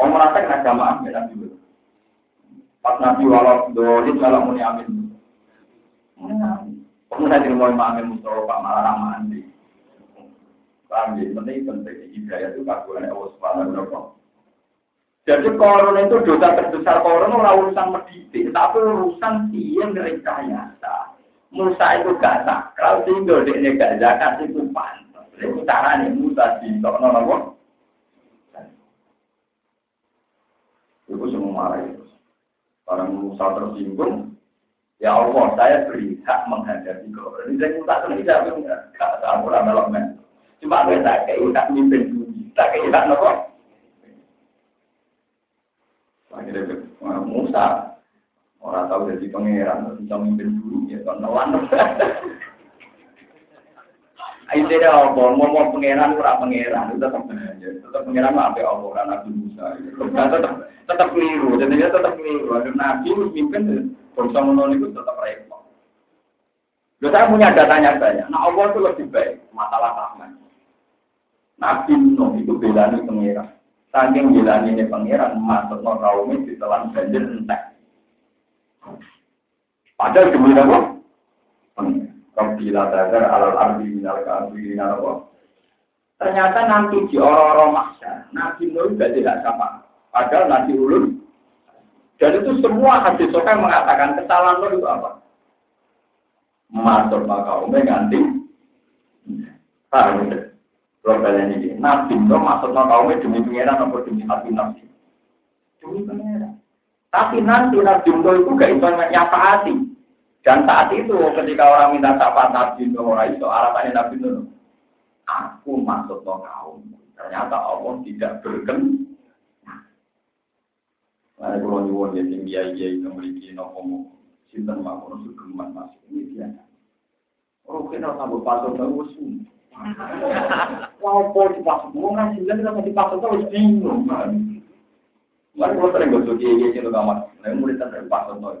orang munafik jamaah ya Nabi Pas Nabi walau dolim kalau muni amin. Kemudian jadi mau amin mustafa pak malah ramah andi. Paham ya? Penting penting hidayah itu kaguan Allah Subhanahu wa taala. Jadi koron itu dosa terbesar koron ora urusan mendidik, tapi urusan dia merekayasa. Musa itu gak sakral, sehingga dia gak zakat itu pantas. Itu caranya Musa di Tokno Nopo. Itu semua marah. Orang Musa tersinggung, ya Allah, saya beri hak menghadapi kau. Ini saya Musa itu tidak enggak, tak aku lama Cuma saya tak tak mimpin bumi, tak tak nopo. Akhirnya Musa, orang tahu jadi pangeran, bisa mimpin bumi, ya kan. Intinya apa? Ngomong pangeran ora pangeran, tetap tetap pangeran apa apa ora Nabi Musa. Tetap tetap keliru, jadi dia tetap keliru. Ada Nabi mimpin bangsa ngono itu tetap repot. Loh, saya punya datanya banyak. Nah Allah itu lebih baik masalah rahmat. Nabi Nuh itu belani pangeran. Saking belani ini pangeran masuk no kaum di telan banjir entek. Padahal demi apa? Kabila dagar alal ardi minal kafirin apa? Ternyata nanti di orang-orang maksa, Nabi Nuh juga tidak sama. Padahal Nabi Ulun. Dan itu semua hadis sokai mengatakan kesalahan Nuh itu apa? Masuk maka umumnya ganti. Paham ya? Kalau kalian ini, Nabi Nuh masuk maka umumnya demi pengeran atau demi hati Nabi? Demi pengeran. Tapi nanti Nabi Nuh itu gak itu nyapa hati. Dan saat itu ketika orang minta syafaat Nabi Nuh, itu alasannya Nabi Nuh. Aku masuk ke kaum. Ternyata Allah tidak berken. Nah, kalau nyuwun ya sing dia dia itu memiliki nopo sinten mawon sugeman masuk ini dia. Oh, kena sambut pasal terus. Wow, kok dipasok mau ngasih lagi sama dipasok terus bingung. Mari kalau sering gosok dia itu kamar. Nah, murid terus pasok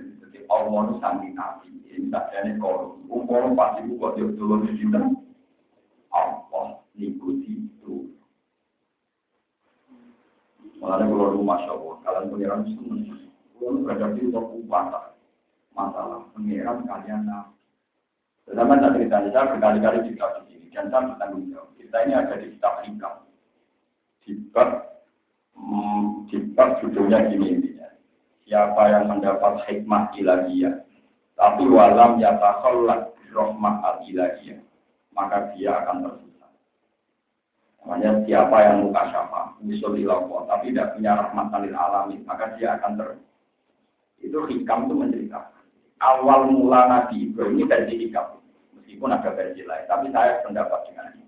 Allah itu sami nabi, ini tak jadi korup. Umum pasti buka dia dulu di sini. Allah niku itu. Malah kalau rumah syawal, kalian pengiran semua. Kalau berada di upata, masalah pengiran kalian nabi. Tetapi tak cerita saya berkali-kali juga di sini dan saya bertanggung jawab. Kita ini ada di kitab hikam. Di bab, hmm, judulnya gini siapa yang mendapat hikmah ilahiyah? Tapi walam yatakhallat rahmah ilahiyah maka dia akan tersesat. Namanya siapa yang muka syafa usul ilallah tapi tidak punya rahmat alil alamin maka dia akan ter itu hikam itu menceritakan. Awal mula Nabi Ibrahim ini dari hikam. Meskipun ada versi lain tapi saya pendapat dengan ini.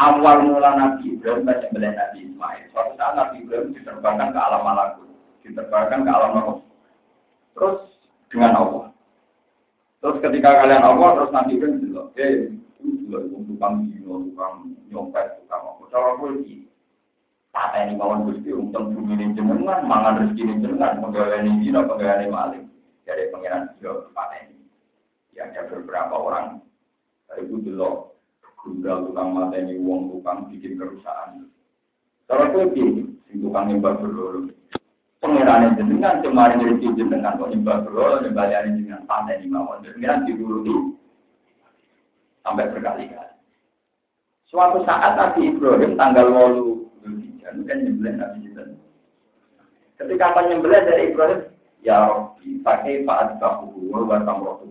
Awal mula Nabi Ibrahim banyak melihat Nabi Ismail. Suatu saat Nabi Ibrahim diterbangkan ke alam malakut diterbangkan ke alam Allah. Terus dengan Allah. Terus ketika kalian Allah, terus nanti kan bilang, eh, juga tukang dino, tukang nyopet, tukang apa. Cara aku ini, Tata ini kawan gusti, untung bumi ini jenengan, mangan rezeki ini jenengan, pegawai ini dino, pegawai ini maling. Jadi pengiran juga tata ini. Ya, ada beberapa orang, dari itu dulu, gundal tukang ini, uang tukang bikin kerusakan. Cara aku ini, si tukang nyembah pengiran jenengan kemarin rezeki jenengan kok nyembah bro nyembah yang jenengan pantai di mawon. Pengiran sampai berkali-kali. Suatu saat Nabi Ibrahim tanggal walu kan nyembelih Nabi Ibrahim. Ketika apa nyembelih dari Ibrahim? Ya Rabbi pakai Pak Adbahu wa tamrotu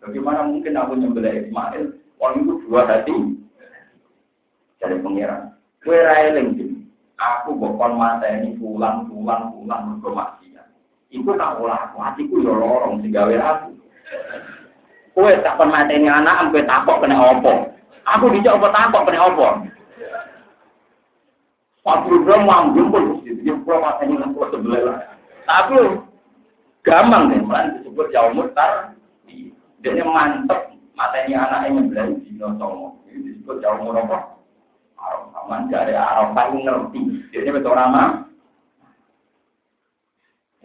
bagaimana mungkin aku nyembelih Ismail? Orang itu dua hati. Dari pengiran kue railing aku bokon mata ini pulang pulang pulang mergo maksiat. Iku tak olah aku hatiku yo lorong digawe aku. Kowe tak kon mateni anak ampe takok kena opo. Aku dijak apa takok kena opo. Pak program manggung pun dia pro mateni nang sebelah. Tapi gampang deh, kan disebut jauh mutar. Dia mantep mateni anaknya nyebelah dino songo. Ini disebut jauh murah Aman dari Arafah ngerti. Jadi betul ramah.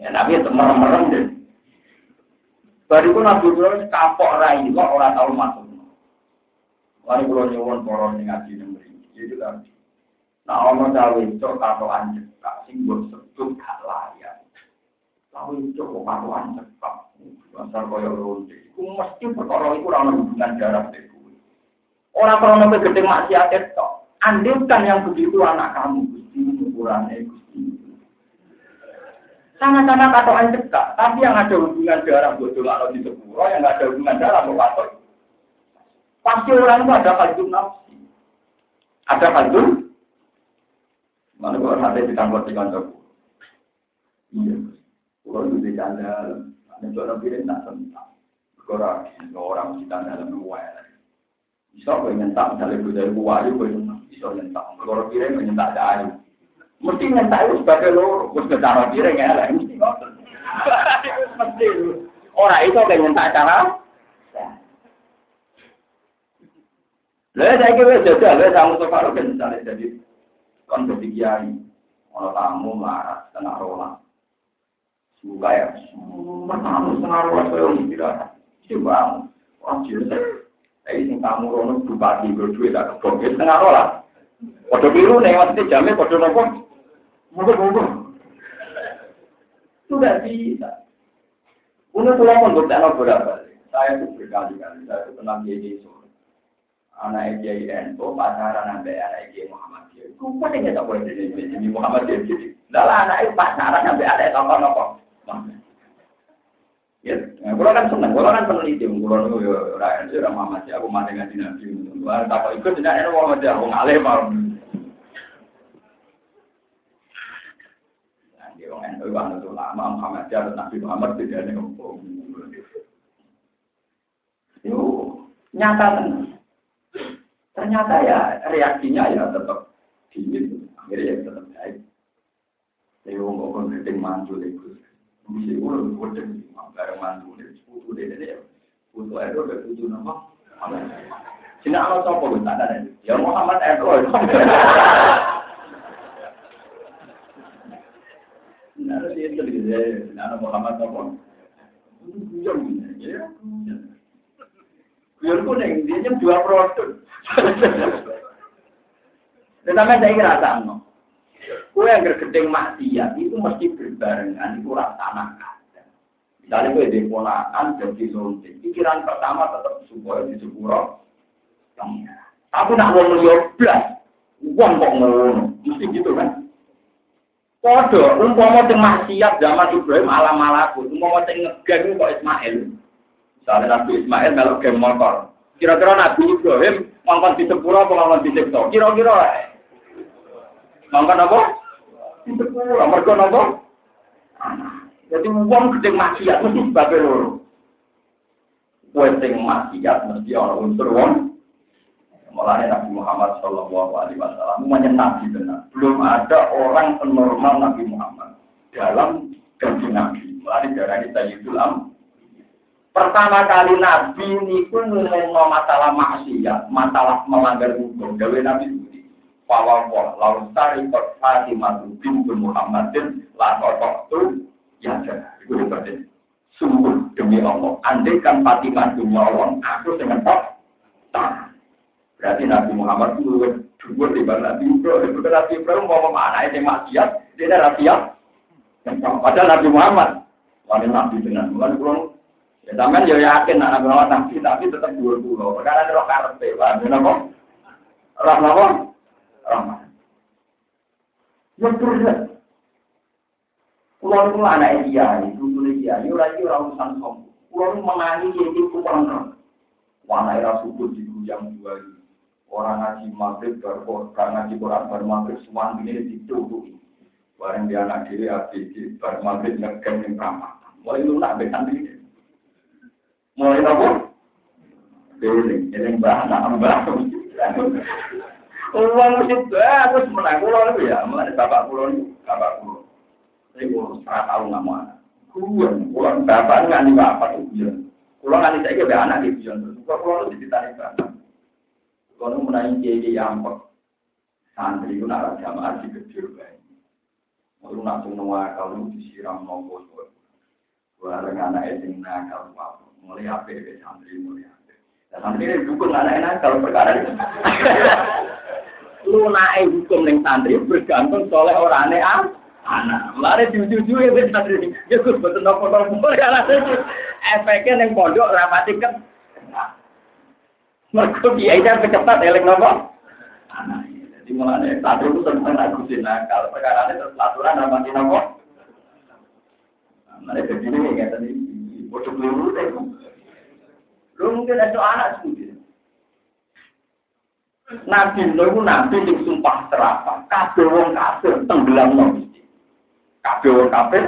Ya Nabi itu merem-merem deh. Baru itu Nabi Ibrahim kapok rai kok orang tahu masuk. Lalu kalau nyuwun yang ngaji nomor ini, jadi kan. Nah, orang tahu itu kapok anjek, kak sing buat sebut gak layak. Tahu itu kok kapok anjek, kak. Dasar kaya ronde. Iku mesti perkara itu orang hubungan jarak deh. Orang kalau nabi gede maksiat itu, Andilkan yang begitu anak kamu, Gusti, ukurannya Gusti. Sama-sama katoan cekak, tapi yang ada hubungan darah bodoh kalau di sepuro, yang nggak ada hubungan darah mau. Pasti orang itu ada kalbun nafsi. Ada hantu? Mana kok nanti ditangkap di kantor? Iya. Kalau itu di kantor, ada orang pilih tak tentang. Orang orang kita dalam dua Bisa kau nyentak misalnya gue dari aja gue bisa nyentak. Kalau pilih menyentak dari Mesti nyentak itu sebagai lo, gue secara pilih ya lah. Mesti ngotot. (laughs) Mesti. Orang itu kayak nyentak cara. Lalu saya kira jajal, lalu sama Sofaru kan misalnya jadi kon jadi kiai, kalau tamu marah tengah rola, suka ya, tamu tengah rola saya tidak, coba orang jelas, tapi sing tamu rono bupati berdua tak kebongkir tengah rola, kode biru nih maksudnya jamin kode nopo, monggo monggo, sudah bisa. Untuk pulau pun bertanya berapa, saya itu berkali-kali, saya itu pernah jadi anak Kiai Ento pacaran sampai anak Kiai Muhammad Kiai. Kok dia tak boleh jadi jadi Muhammad Kiai jadi. Lah anak itu pacaran sampai ada tokoh nopo. Ya, kalau kan seneng, kalau kan peneliti, kalau itu ya rakyat itu Muhammad Kiai, aku mati ngaji nabi. Wah, tak ikut tidak ada Muhammad Kiai, aku ngalih mau. Wong ento wong itu lama Muhammad Kiai Nabi Muhammad tidak ada Yo, nyata tenan. Ternyata ya reaksinya ya tetap dingin, akhirnya ya tetap baik. Wong kok kon gedeng mantu itu. Bisa ulang kodeng bareng mantu itu putu deh deh. Putu itu udah putu nama. Cina Allah sopo tak ada Ya Muhammad Eko. Nah, dia itu dia, nah Muhammad sopo. Ya, Biar kuning, dia dua produk. Tetapi saya kira sama. Kue yang gergedeng maksiat itu mesti berbarengan itu rasa anak Misalnya kue deponakan jadi suntik. Pikiran pertama tetap supaya di sepuro. Tapi nak mau melihat belas, uang kok ngono, mesti gitu kan? Kodo, umpama sing maksiat zaman Ibrahim alam malaku, umpama sing ngegeng kok Ismail. Misalnya Nabi Ismail melok game motor. Kira-kira Nabi Ibrahim mangkon di sepuro apa mangkon di sektor? Kira-kira mangkon apa? Sepuro. Mereka apa? Jadi uang gede maksiat mesti sebagai loro. Kue sing maksiat mesti orang unsur wong. Mulanya Nabi Muhammad Shallallahu Alaihi Wasallam nabi benar. Belum ada orang normal Nabi Muhammad dalam gaji Nabi. Mulanya darah Sayyidul Am. Pertama kali Nabi ini pun ngomong masalah maksiat, masalah melanggar hukum. Gawe Nabi Fawawah, lalu sari kot Fatimah bintu Muhammadin, lakotok tu, ya jangan. Itu berarti. Sungguh demi Allah. Andai kan Fatimah dunia Allah, aku dengan tok. Berarti Nabi Muhammad itu dua bawah Nabi Ibrahim. Bukan Nabi Ibrahim mau mana ini maksiat, dia ada rahasia. Padahal Nabi Muhammad, wanita Nabi dengan Muhammad Ya sampean yo yakin nak nabi nabi tapi tetap dua pulau. Perkara roh karepe, Pak. Napa? Roh napa? Rahmat. Ya terus. Kulo niku anak dia, itu tulis dia. Yo lagi ora urusan sombong. Kulo menangi iki kurang kan. Wana era subuh di jam dua ini. Orang ngaji maghrib, baru ngaji Quran, baru maghrib, semua ini ditutupi. Barang dia anak diri, abdi, baru maghrib, ngegem yang ramah. Mulai lunak, besan diri. Mulai apa? Beling, ini mbah, anak mbah. Uang mesti aku semenang pulau itu ya, mulai bapak pulau ini, bapak pulau. Saya pulau setengah tahun nggak mau anak. Kuyon, pulau bapak nggak nih bapak kuyon. Pulau nggak nih saya anak kuyon. Pulau pulau itu ditarik bapak. Kalau menaik jadi yang santri itu nara jamaah di kecil baik. Lalu nak semua kalau disiram nombor, bareng anak itu nakal apa mulai ya santri mulai apa. Nah, santri dukung anak-anak kalau perkara itu. Lu naik hukum yang santri bergantung soleh orang aneh ah. Anak, lari jujur ya ben santri. Ya gus nopo nopo ya Efeknya yang pondok rapati kan. Mereka dia itu kecepat elek nopo. Anak. Jadi mulai santri itu tentang aku nakal. Perkara itu aturan rapati nopo. Mereka jadi ini tadi. Bodoh peluru deh. Lu mungkin ada anak sendiri. Nabi Nuh nabi yang sumpah serapah. Kabeh wong kafir tenggelam no. Kabeh wong kafir.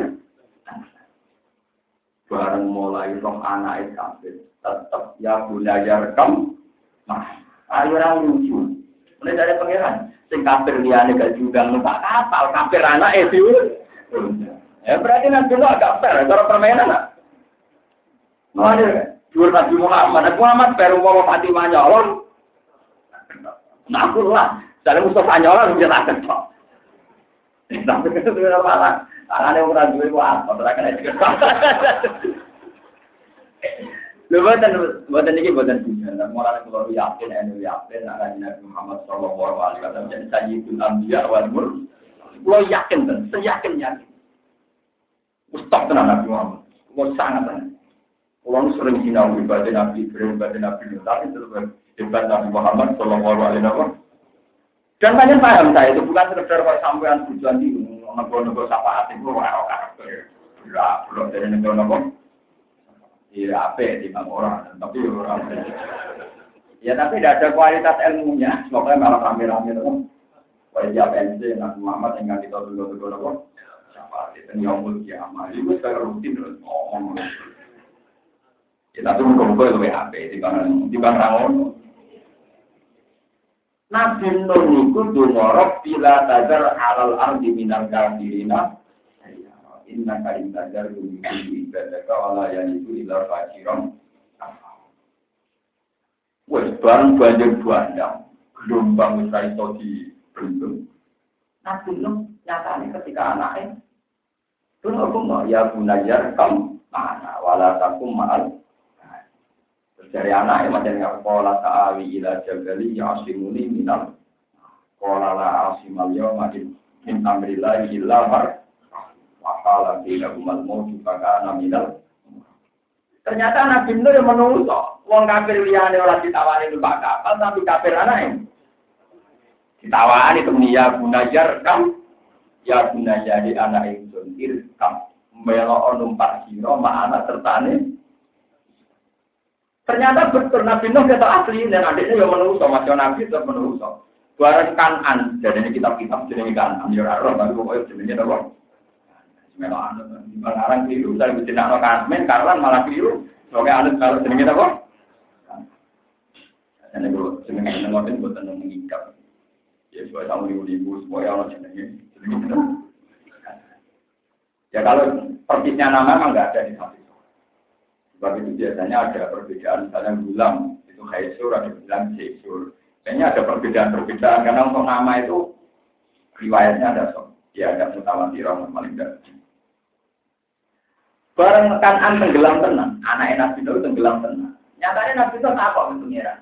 Bareng mulai roh anak kafir. Tetap ya belajar rekam. Nah, ayo orang lucu. Mulai dari pangeran. Sing kafir liane gak juga numpak kapal. Kafir anak itu. Ya berarti Nabi Nuh agak fair. Cara permainan. Nah, ada. Dua Nabi Muhammad. Muhammad baru mau Fatimah Nah, aku lah. Dari Mustafa nyolong dia tak ketok. Tapi itu sudah malah. Tangannya orang duit apa? Terakhir itu. Lho boten boten iki boten dunia. Mulane kula yakin ene yakin akan Nabi Muhammad sallallahu alaihi wasallam jadi sayyidul wal mursalin. Kula yakin ten, seyakin yakin. Ustaz tenan Nabi Muhammad. Kula sangat tenan. Kula sering sinau ibadah Nabi Ibrahim, ibadah Nabi Nuh, tapi hebat Nabi Muhammad sallallahu alaihi wasallam. Dan banyak paham saya itu bukan sekedar kalau sampean tujuan di nego-nego syafaat itu orang karakter. Ya, belum dari nego-nego. Iya, apa di orang, tapi orang. Ya, tapi tidak ada kualitas ilmunya. Semoga malah rame-rame itu. Wajib PNC, Nabi Muhammad yang kita dulu-dulu nego. Syafaat itu nyomul kiamat. Itu secara rutin terus ngomong. Ya, tapi muka-muka itu WHP di bang di bang. Nabi Nuh niku dumorok bila tadar alal ardi minal kafirina. Inna ka intadar lumikul ibadaka wala yaniku ila fajirom Wes bareng banjir bandang, gelombang wis iso di. Nabi Nuh nyatane ketika anaknya itu aku mau ya gunajar kam mana? Wala takum ma'al dari anak yang macam yang pola ta'awi ila jabali ya asimuni minal pola la asimal yawma min amrillahi illa mar. Wakala bila umat mau juga kana minal. Ternyata Nabi Nur yang menunggu wong kafir liane orang ditawari numpak kapal tapi kafir anak yang ditawari itu ya gunajar kam ya gunajar di anak itu irkam melo numpak siro ma anak tertane Ternyata betul Nabi Nuh kita asli dan adiknya yang menungso, macam Nabi itu menungso. Barang kanan, jadi ini kitab-kitab jenis kanan, ya roh, tapi pokoknya jenisnya apa? Memang anu, di Bangarang keliru, saya bisa nak kasmen, karena malah keliru. Sebagai anak kalau jenisnya apa? Ini kalau jenisnya ngotin buat tenang mengikat. Ya, supaya tamu ribu-ribu, supaya orang jenisnya. Ya kalau persisnya nama memang nggak ada di samping. Sebab itu biasanya ada perbedaan, misalnya gulam, itu haisur, ada bilang jaisur. Kayaknya ada perbedaan-perbedaan, karena untuk nama itu riwayatnya ada so. Ya ada mutawatirah, paling tidak. Bareng kan an tenggelam tenang, anak Nabi itu tenggelam tenang. Nyatanya Nabi itu apa pengiran?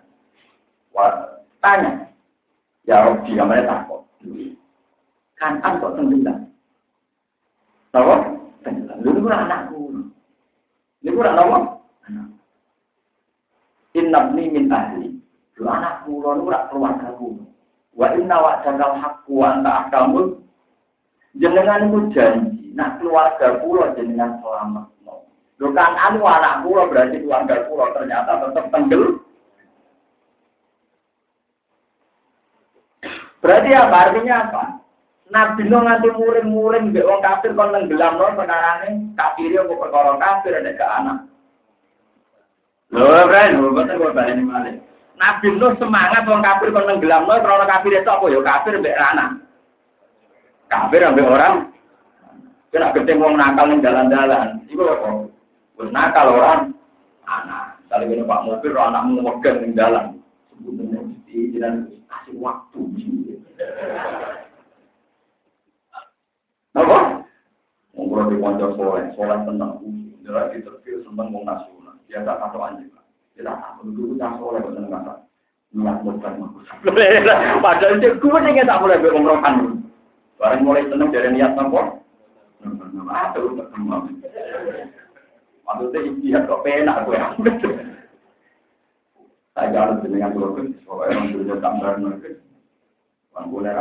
Wah, tanya. Ya Rabbi, kamarnya takut. Kan an kok tenggelam? Tahu? Tenggelam. Lu itu anakku. Ini kurang apa? Innabni min ahli. Lu anak kula niku ora keluargaku. Wa inna wa jagal haqqu wa anta ahkamul. Jenengan iku janji, nak keluarga kula jenengan selamat. Lho kan anu anak kula berarti keluarga kula ternyata tetap tenggel. Berarti apa? Artinya apa? Nabi Nuh nganti muring-muring mbek wong kafir kon nenggelam no perkarane kafir yo perkara kafir ada ke anak. Lho, Bren, boten kok baleni malih. Nabi Nuh semangat wong kafir kon nenggelam no perkara kafir itu apa yo kafir mbek anak. Kafir ambek orang kena gede wong nakal ning dalan-dalan. Iku apa? Wis nakal orang anak. Kalau gini Pak Mobil, anakmu megang ning dalan. Sebutnya, jangan kasih waktu. Apa? Mungkin di pojok soleh, soleh tenang. Jelas di terpil seneng nasional. Dia tak kata anjing. Dia tak kata dulu tak soleh. Niat bukan (laughs) Padahal dia gue nih tak boleh berumrohkan. Barang mulai seneng dari niat nopo. Aduh, ketemu. Maksudnya iya kok penak gue. Saya harus dengan gue, soalnya orang sudah tambah nanti. Kan boleh.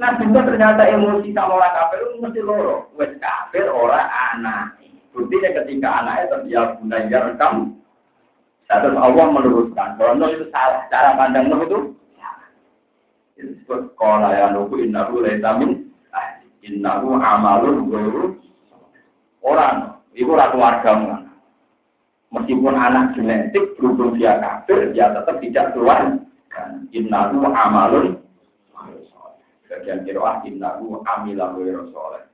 Nah, juga ternyata emosi sama orang kafir itu mesti loro. Wes kafir orang anak. Buktinya ketika anaknya terbiar bunda rekam Terus Allah meluruskan, kalau itu salah, cara pandang Nuh itu itu disebut kola ya nuhu innahu leitamin innahu amalun ghairu. Orang itu ratu warga meskipun anak genetik berhubung dia kafir dia tetap tidak keluar. Innahu amalun bagian kiroah innahu amilah ghairu soleh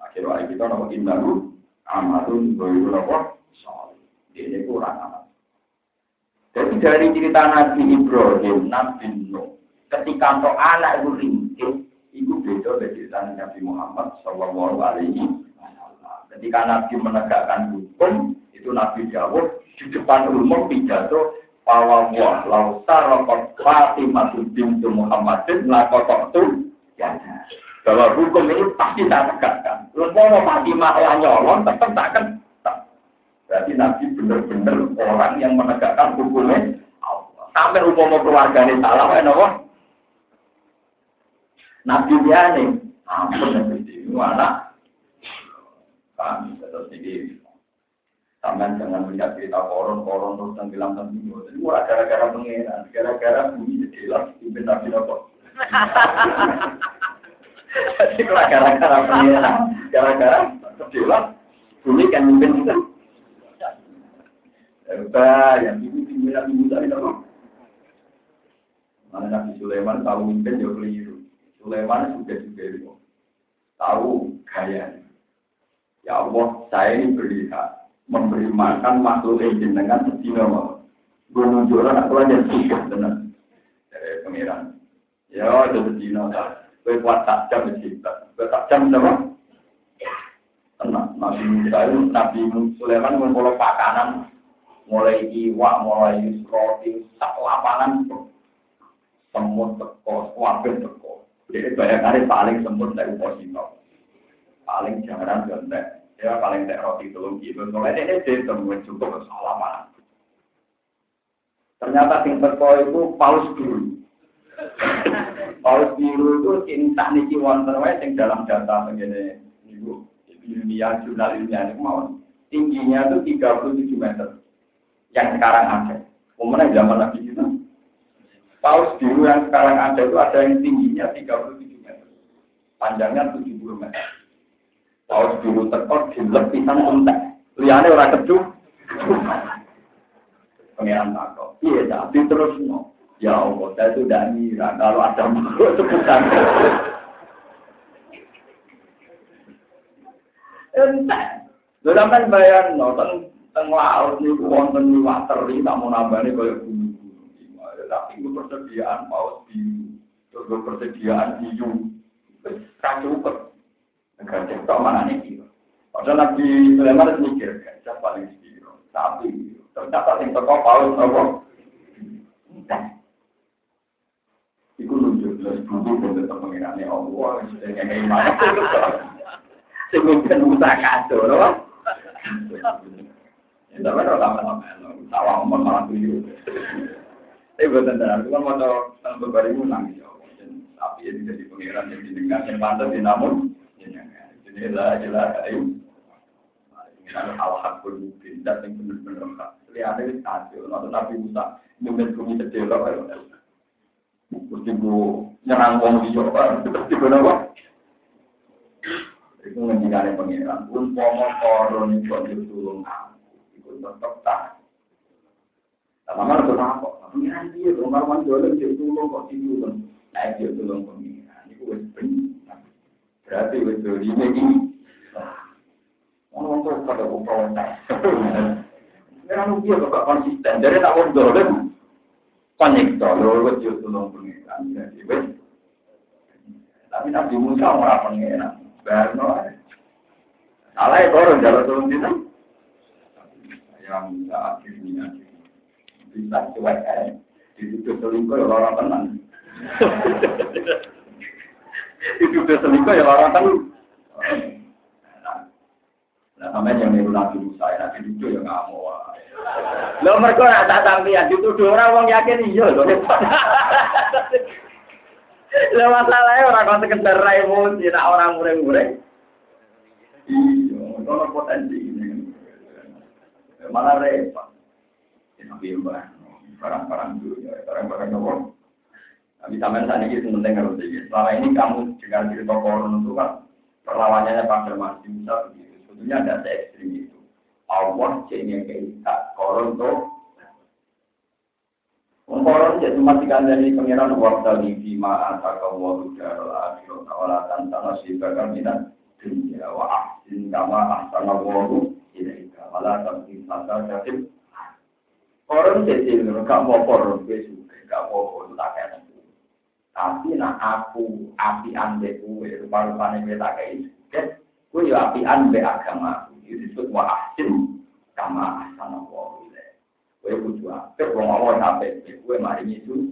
nah kiroah kita nama innahu amalun ghairu soleh ini kurang amat. Jadi dari cerita Nabi Ibrahim, Nabi Nuh, ketika untuk anak itu ringkih, itu beda dari cerita Nabi Muhammad Shallallahu Alaihi Wasallam. Ketika Nabi menegakkan hukum, itu Nabi Dawud di depan umum pidato bahwa wah lau sarokot Fatimah bintu Muhammadin lakotok itu ya. Bahwa hukum ini pasti tak tegakkan. Terus mau Fatimah yang nyolong tetap tak akan Berarti Nabi benar-benar orang yang menegakkan hukumnya Allah. Sampai umum keluarganya salah, ya Nabi dia nih, ampun Nabi ini anak. Kami terus ini Taman jangan melihat cerita koron-koron terus dan bilang tentang Jadi murah gara-gara pengeran, gara-gara bumi jelas pimpin Nabi Nabi. Jadi (laughs) gara-gara pengeran, gara-gara jelas bumi kan pimpin kita. Ya, yang ini pimpin Nabi Musa itu Mana Nabi Sulaiman tahu pimpin jauh keliru. Sulaiman sudah juga itu tahu gaya. Ya Allah, saya ini berlihat memberi makan makhluk yang dengan sedina mau. Gue nunjuk orang aku aja suka dengan dari pangeran. Ya, itu sedina tak. Gue kuat tak jam mencipta. Gue tak jam sama. Tenang, Nabi Musa itu, Nabi Sulaiman ngumpul pakanan, mulai iwak, mulai roti, sak lapangan, semut teko, wabel teko. Jadi bayangannya paling sempurna dari posito. Paling jarang gontek. Ya paling tak roti telung gitu. Soalnya ini dia temuin cukup kesalahan. Ternyata sing teko itu paus dulu. paus biru itu cinta niki wonten wae sing dalam data begini ibu ilmiah jurnal ilmiah itu mau tingginya itu 37 meter yang sekarang ada. Kemudian zaman Nabi kita Paus biru yang sekarang ada itu ada yang tingginya 37 meter. Panjangnya 70 meter. Paus biru tekor jilek pisang entek. Liane orang kecuh. Pengiran takut. Iya, tapi terus no. Ya Allah, saya sudah ngira kalau ada makhluk sebutan. Entek. Lho sampean bayar no, teng teng laut niku wonten liwat teri tak mau nambani kaya bumi tapi gue persediaan paus biru, terus persediaan hiu, kacau negara tak mana nih biru. Padahal Nabi Sulaiman harus mikir, gajah paling biru, sapi biru. Ternyata yang toko paus (laughs) apa? Iku nunjuk jelas bumi dan tetap mengenai Allah, sudah ngenai mana? Sebutan usaha kacau, loh. Ya, tapi kalau lama-lama, sawah malah tujuh. Tapi buat tentara, itu kan mau tentang beberapa ribu nangis ya. Tapi ini jadi pengiran yang didengar, yang pantas di namun, jadi lah jelas ayo. Ini hal-hal bermungkin, dan yang benar-benar hak. Lihat ini hasil, atau Nabi Musa, nyumet bumi sedelok, ayo. Terus ibu nyerang wong di Jawa, terus ibu apa? Itu ngendikannya pengiran, umpama koron itu tulung aku, itu tetap tak sama itu apa? Pengiran dia, tulung kok tidur naik dia tulung wes benar. Berarti wes ini ini. Orang tuh pada protes. Pengiran (laughs) dia kok konsisten. Jadi tak mau jualan. Konektor, lo wes dia tulung. Jadi. Tapi Nabi Musa orang pengiran. Barno. Salah itu orang jalan tulung itu. Yang akhirnya bisa cuek aja. Dituduh selingkuh ya orang tenang. (laughs) (laughs) Dituduh selingkuh ya orang tenang. Nah, sampai yang niru Nabi Musa, Nabi Dudu ya nggak mau. Lo mereka nak tak sampean dituduh orang wong yakin iya loh. (laughs) Lo masalahnya orang kau sekedar emosi, nak orang mureng-mureng. Iya, kalau potensi ini. Malah repot. nabi barang-barang dulu ya, barang-barang apa? Tapi sampai saat ini penting harus jadi. Selama ini kamu dengar cerita koron itu kan perlawanannya pada masih bisa begitu. Sebetulnya ada se ekstrim itu. Allah jadi kita koron tuh. Koron jadi matikan dari pengiran waktu di bima antara kamu darul akhirat awalatan tanah sibakan minat dunia wa ahsin kama ahsana wahu ilaika wala tamkin sasa jatim Koron jadi gak mau koron besok gak mau koron tak kayak tapi nak aku api ande kue, rupa-rupanya kue tak kayak itu. Kue ya api ande agama. Itu disebut wa ahsin kama wa wile. Kue kudu api, kue ngomong api, kue mari itu.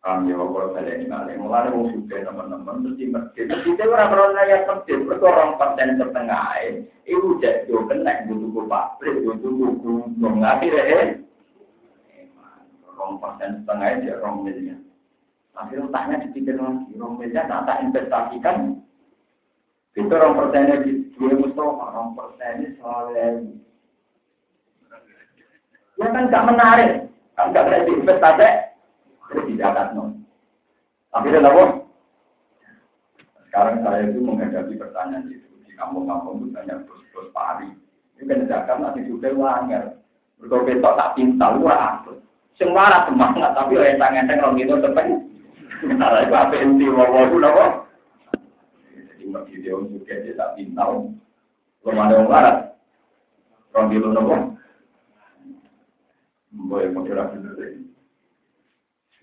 Kami ya kalau saya ini malah, mulai mau suka teman-teman, di masjid. Kita orang orang kaya masjid, mereka orang persen setengah, itu jadi kena butuh pabrik, butuh gunung, akhirnya, orang persen setengah dia orang miliar. Akhirnya otaknya dipikir lagi, meja tak tak investasikan. Itu orang persennya di dua Mustafa, orang persennya soalnya. Ya kan gak menarik, kan gak kena diinvestasi, jadi tidak non. Akhirnya apa? Sekarang saya itu menghadapi pertanyaan itu di kampung-kampung itu banyak bos-bos pari. Ini kan zakat masih sudah wanger. Kalau besok tak pintal, wah? Semua semangat, tapi orang tangan-tangan orang itu terpengen. Nah, itu apa inti wawo itu apa? Jadi mbak video juga dia tak pintar. Belum ada orang barat. Orang gitu apa? Boleh model bener deh.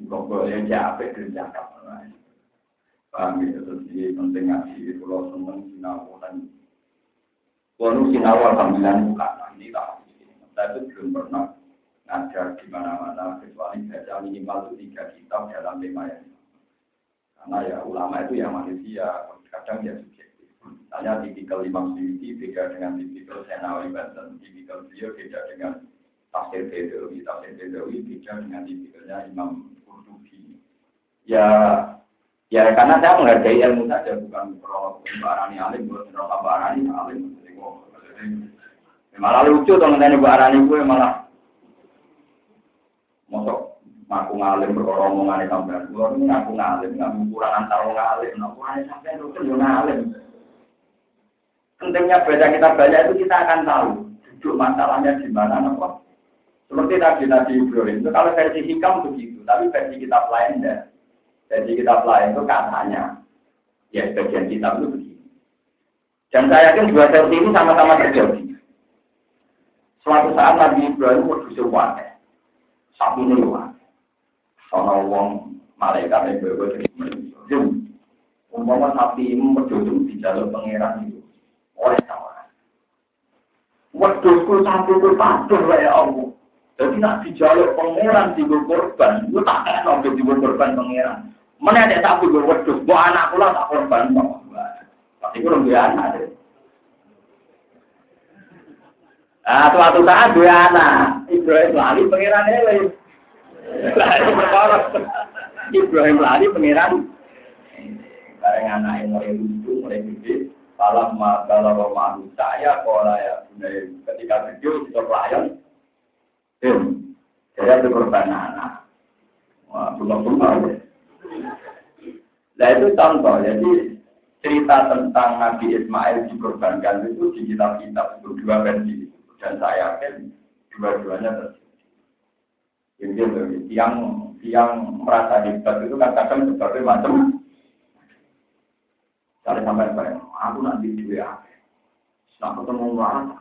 Kok boleh capek kerja kapan? Paham ya, terus di penting ngaji, kalau seneng sinau dan Kalau sinau alhamdulillah bukan ini lah. Saya itu belum pernah ngajar di mana-mana kecuali baca minimal itu tiga kitab dalam lima yang karena ya ulama itu ya manusia, kadang ya subjektif. Tanya tipikal Imam Syuuti beda dengan tipikal Senawi Banten, tipikal beliau beda dengan tafsir Bedawi, tafsir Bedawi beda dengan tipikalnya Imam Qurtubi. Ya, ya karena saya menghargai ilmu saja, bukan kalau barani alim, bukan kalau barani alim. Malah lucu teman teman barani gue malah. Mosok ngaku ngalim berkorong omongan sampean. Kulo ini ngaku ngalim, ngaku kurang antar ngalim, nah kurang sampean itu yo ngalim. Pentingnya baca kita banyak itu kita akan tahu duduk masalahnya di mana apa. Seperti tadi Nabi Ibrahim itu kalau versi hikam begitu, tapi versi kitab lain enggak. Versi kitab lain itu katanya, ya bagian kitab itu begini. Dan saya yakin dua versi ini sama-sama terjadi. Suatu saat Nabi Ibrahim berdusur wadah. Sapi ini wadah ana wong malaikat yang bawa jadi. Umpama sapi merjujung di jalur pangeran itu oleh sama. Wedusku sapi itu patuh ya Allah. Jadi nak di jalur pangeran di korban, itu tak kena untuk di korban pangeran. Mana ada sapi gue wedus, gue anak pula tak korban Tapi gue lebih anak Ah, suatu saat dua anak, Ibrahim lali pangerannya Lari perkara. Ibrahim lari pangeran. Bareng anak yang mulai lucu, mulai gede. Malam kalau malu saya, kalau ya ketika video kita pelayan, saya itu korban anak. Wah, bunga-bunga. Nah itu contoh, jadi cerita tentang Nabi Ismail dikorbankan itu di kitab-kitab itu dua versi. Dan saya yakin dua-duanya terjadi. Jadi yang yang merasa hebat itu kan kadang sebagai macam Cari sampai bayang, aku nanti dua Nah, ketemu melarat,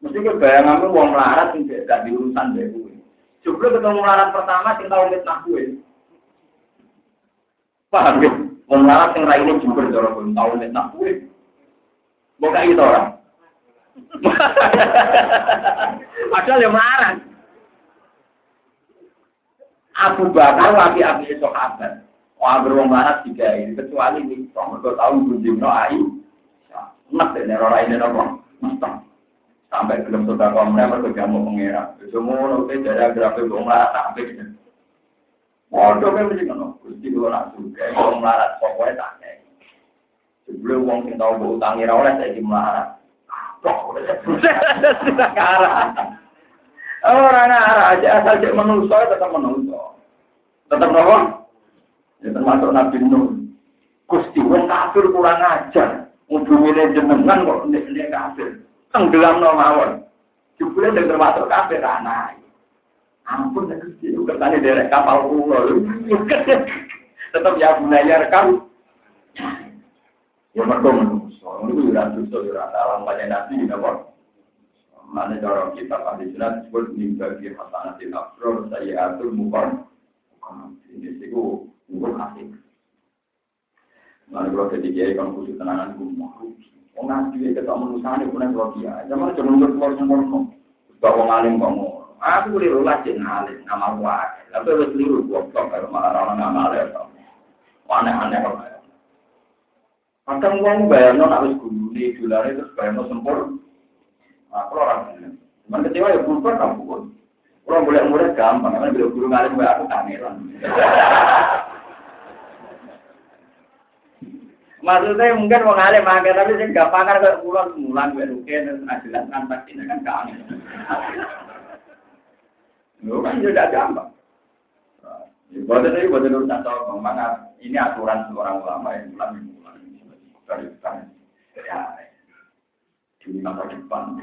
mesti ke bayanganmu uang melarat yang tidak diurusan deh gue. Juga ketemu melarat pertama, sing tahu fitnah gue. Paham ya? Uang melarat yang lainnya juga jorok gue, tahu fitnah gue. Bukan itu orang. (laughs) Padahal yang melarat. Abu Bakar lagi api sahabat. Wah beruang barat tiga ini kecuali ini. Mereka tahu bunyi no ai. Nak deh neror ini nopo. Mustang. Sampai belum sudah kau mereka mau mengira. Semua nopo dari grafik beruang barat sampai. Waduh kan mesti ngono. Gusti kula nak suka wong melarat pokoke tak. Sebelum wong sing tau mbok utangi ra oleh saiki melarat. (laughs) Orang arah aja asal cek menungso tetap menungso. Tetap apa? Ya termasuk Nabi Nuh. Gusti wong kafir kurang ajar. Ngubungin jenengan kok nek kafir. Tenggelam no mawon. Jebule sing termasuk kafir anak. Ampun nek Gusti kertane derek kapal kula. Tetap ya bunaya rekam. Ya mergo menungso. Niku ora dosa ora salah banyak nabi napa. Mana cara kita pada jelas disebut mimpi di afrol saya atur mukar. Ini. Mana kalau ketika kan khusus tenangan mau. Wong nabi itu tak menusani pun yang dia. Zaman cuma untuk keluar semua Bawa ngalim kamu. Aku boleh lulas cek ngalim nama gua. Tapi harus keliru gua kalau malah orang ngamal Aneh-aneh kok. Kadang uang bayar non harus guru nih, dolar itu bayar non sempur. Nah, kalau orang cuman kecewa ya kan kamu pun. Kalau boleh murid gampang, karena bila guru ngalim bayar aku kangeran. Maksudnya mungkin mau ngalim tapi saya nggak makan ke pulau semulan gue rukin dan jelas kan pasti kan kangen. Lu kan juga gampang. Buat itu, buat itu tahu, ini aturan seorang ulama yang ulama dari depan. Ya, di masa depan.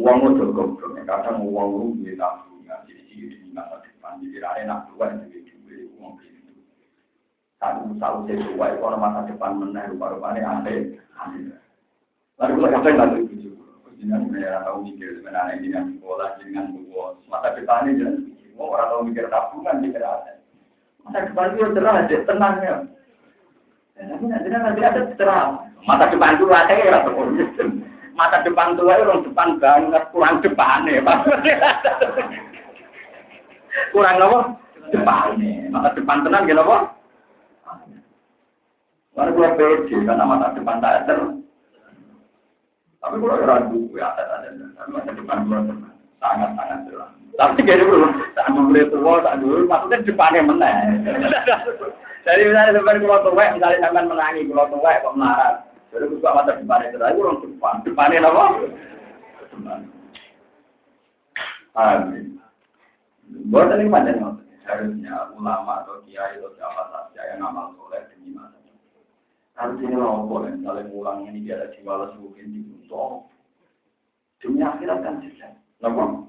Ini? Uang itu goblok. Kadang uang itu di tabungan. Jadi di masa depan. Jadi ada nak dua yang jadi duit uang itu. Satu satu sesuai kalau masa depan menang rupa-rupanya aneh. Lalu kalau kapan lalu itu Jangan saya tahu mikir sebenarnya dengan sekolah dengan buat masa depannya jangan orang tahu mikir tabungan mikir ada. Masa depan itu terang aja tenangnya. Tapi nanti nanti ada terang. Mata depan tua saya ya Mata depan tua itu orang depan banget, kurang depan ya, kurang apa? Depan. Mata depan tenang gitu apa? Lalu gue pede karena mata depan tak ter. Tapi kalau ragu, ya ada. Mata depan gue sangat sangat jelas. Tapi gini bro, tak boleh tua, tak dulu, maksudnya depannya mana? (laughs) Jadi misalnya sampai kalau tuwek, misalnya sampai menangi kalau tuwek kok melarat. Jadi buka mata itu lagi orang depan. Depannya apa? Depan. Amin. Buat ini macam harusnya ulama atau kiai atau siapa saja yang amal soleh demi masa ini loh boleh saling ulang ini dia ada jiwa lesu mungkin di Demi akhirat kan jelas. Kenapa?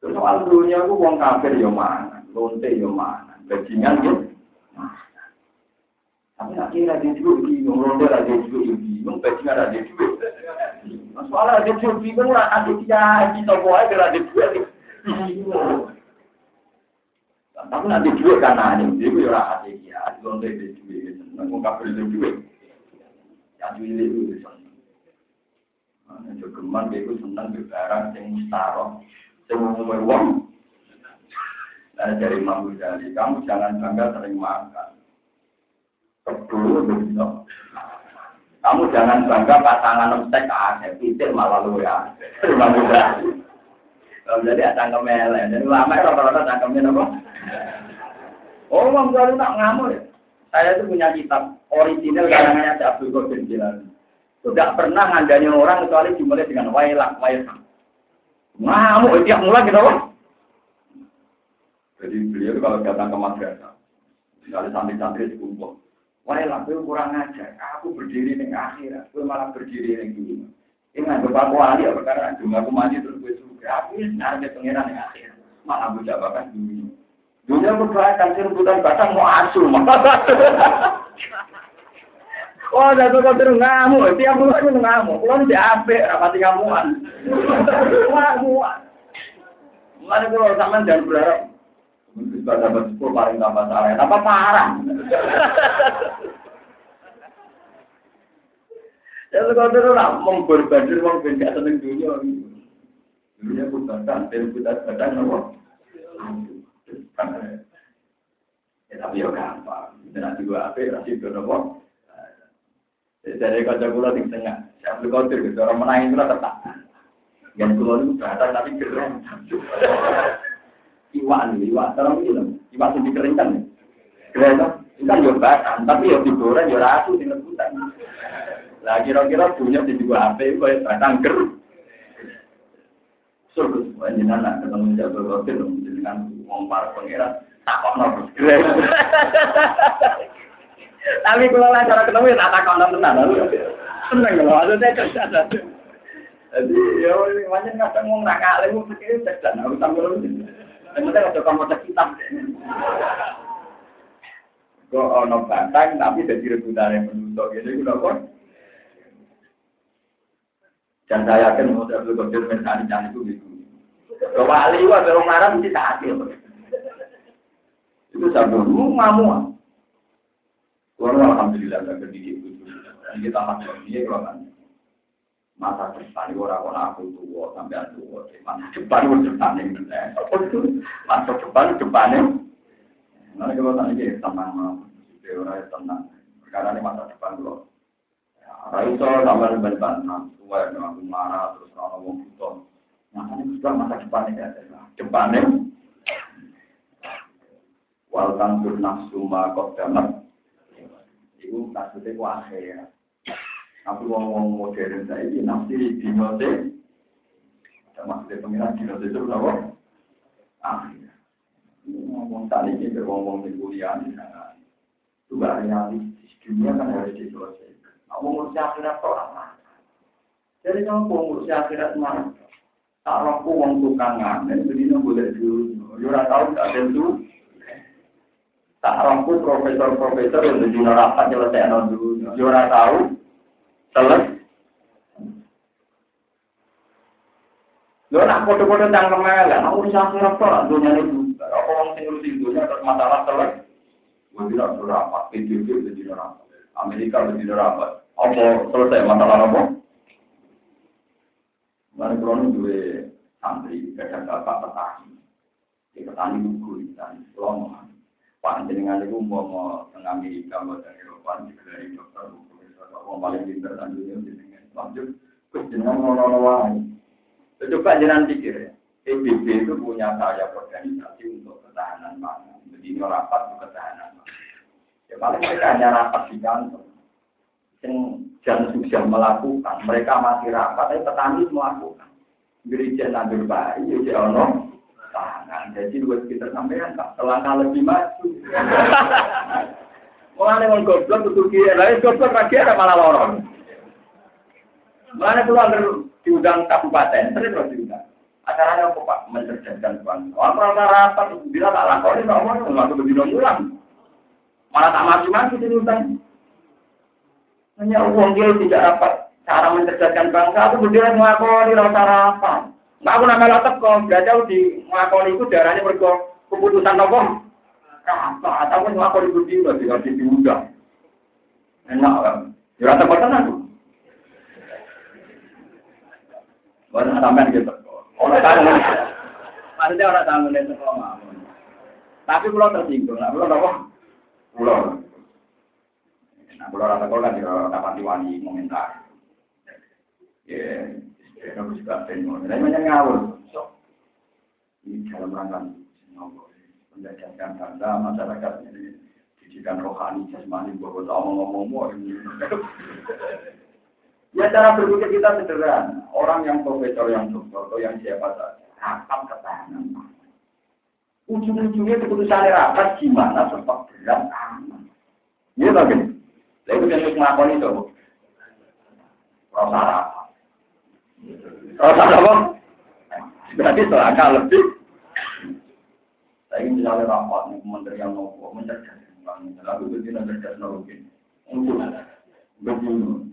Terus soal dunia itu uang kafir ya mana, lonte ya mana, bajingan ya tapi dia juga bingung, ronde ada juga bingung, bajingan ada juga. Soalnya ada juga bingung, orang ada dia, kita boleh kira ada juga. Tapi nanti duit kan ini, dia itu orang ada dia, ronde ada kafir ada duit. Yang duit itu senang. Nah, jogeman dia itu senang barang yang mustaroh, yang ngomong uang. Nah, dari Imam kamu jangan bangga sering makan. Kedua begitu. Kamu jangan bangga pasangan stek ada, pikir malah lu ya. Jadi ada kemele, jadi lama rata-rata cangkemnya apa? Oh, Bang Baru nak ngamuk. Saya itu punya kitab original karangannya si Abdul Qadir Jilani. Itu tidak pernah ngandanya orang kecuali dimulai dengan wailak, wailak. Ngamuk, tiap mulai gitu, Bang. Jadi beliau kalau datang ke madrasah, misalnya santri-santri dikumpul, Wah, lampu kurang ajar. Aku berdiri di akhirat, aku malah berdiri di dunia. Ini nggak berpaku ahli ya perkara itu. Aku mandi terus gue suka. Aku ini sebenarnya pengiran di akhirat. Malah gue jabakan dunia. Dunia berdoa kan rebutan batang mau asuh. (laughs) Oh, ada tuh terus ngamuk. Tiap bulan itu ngamuk. Kalau di AP, rapati ngamuan. Ngamuan. Mana kalau sama jangan berharap bisa dapat sepuluh paling tambah salah, tambah parah. Ya sekolah itu lah mengorbanir uang benda seneng dunia. Dunia putaran, dan putar badan apa? Ya tapi ya gampang. Nanti gua apa? Nanti gua apa? Jadi kalau gula di tengah, saya beli kontir gitu. Orang menangin itu tetap. Yang gula itu batal tapi keren iwak terang ini loh, iwak yang dikeringkan. Kira kan yo bakan, tapi yo digoreng yo ratu di rebutan. Lah kira-kira punya di dua HP, kau batang ger. Surga jenengan ketemu Jabal Qadir jenengan wong para pangeran takokno Tapi kalau lah cara ketemu ya tak takokno tenan. Seneng lho, maksudnya cerdas. Jadi ya macam kadang ngomong nak kali mau pikir cerdas, aku sambil Kemudian ada kamu cerita. Kok ono bantang tapi jadi rebutan yang menuntut gitu, itu udah Dan saya yakin mau Abdul Qadir mencari cari itu gitu. Kalau wali wah kalau marah mesti saat itu. Itu satu lu ngamu. Kalau alhamdulillah gak kedidik itu. Dan kita masuk dia kalau masa depan orang orang aku tua sampai tua masa depan itu depan ini masa depan depannya nanti kalau dia tenang mau orang tenang karena ini masa depan loh Raiso sama dengan bantah, tua yang aku marah terus ngomong gitu. Nah ini sudah masa depannya ya, depannya. Wal tangkur nafsu ma kok damat. Itu maksudnya ku. Tapi ngomong modern saya ini nafsi dino teh. Ada maksudnya pengiran dino teh itu apa? Akhir. Ngomong tadi ini ngomong di kuliah di sana. Itu gak realistis. Dunia kan harus diselesaikan. Kamu ngurus akhirat orang Jadi kamu ngurus akhirat mana? Tak rampu uang tukang ngamen, jadi boleh dulu. Yura tahu tak tentu. Tak rampu profesor-profesor yang jadi neraka nyelesaikan dulu. Yura tahu, selesai. Lo nak foto-foto tentang kemelan, aku akhirat kok, dunia ini Apa orang sing ngurusi dunia terus masalah selesai. Gue bilang sudah apa, PJJ jadi. Amerika jadi neraka. Apa selesai masalah apa? Mana kalau dua santri kadang bapak petani, di petani buku petani selama. Pak jenengan itu mau tengah Amerika mau dari Eropa dokter mau paling jenengan lanjut jenengan mau nolong Coba jenengan pikir, EBB itu punya saya organisasi untuk ketahanan pangan. Jadi rapat untuk ketahanan pangan. Ya paling mereka hanya rapat di kantor yang jangan sudah melakukan, mereka masih rapat, tapi petani melakukan. Gereja nandur bayi, ya ono tangan. Jadi dua sekitar sampean tak selangkah lebih maju. (laughs) Mulane wong goblok kudu kira, lha goblok lagi ada malah lorong. Mulane kula diundang kabupaten, sering terus diundang. Acaranya apa Pak? Mencerdaskan bangsa. Orang rata rapat, bila tak lakoni, tak mau, nggak begitu ngulang. Malah tak maju-maju diundang. Hanya uang dia tidak dapat cara mencerdaskan bangsa, aku berdiri mengakoni rasa apa. Nggak aku nama lotek kok, belajar di mengakoni itu darahnya berko keputusan nopo. Diundang. Enak kan? Ya. Bukan gitu. Orang tahu. Maksudnya orang tahu nih sekolah. Tapi pulau tersinggung, nah pulau apa? Pulau. Nah, rasa kalau kan diwani komentar. Ya, ya, aku juga. Tapi banyak ngawur. Ini dalam rangka menjadikan bangsa masyarakat ini didikan rohani jasmani bahwa ngomong ngomong ini. (laughs) Ya cara berpikir kita sederhana. Orang yang profesor, yang dokter, atau yang siapa saja, rapat ketahanan. Ujung-ujungnya keputusan rapat gimana sebab berat aman. Iya tak Lalu itu yang melakukan itu. Rasa apa? Rasa apa? Berarti selangkah lebih. Ingin misalnya rapat nih kementerian nopo mencerdaskan Lalu itu tidak cerdas nopo Untuk begini.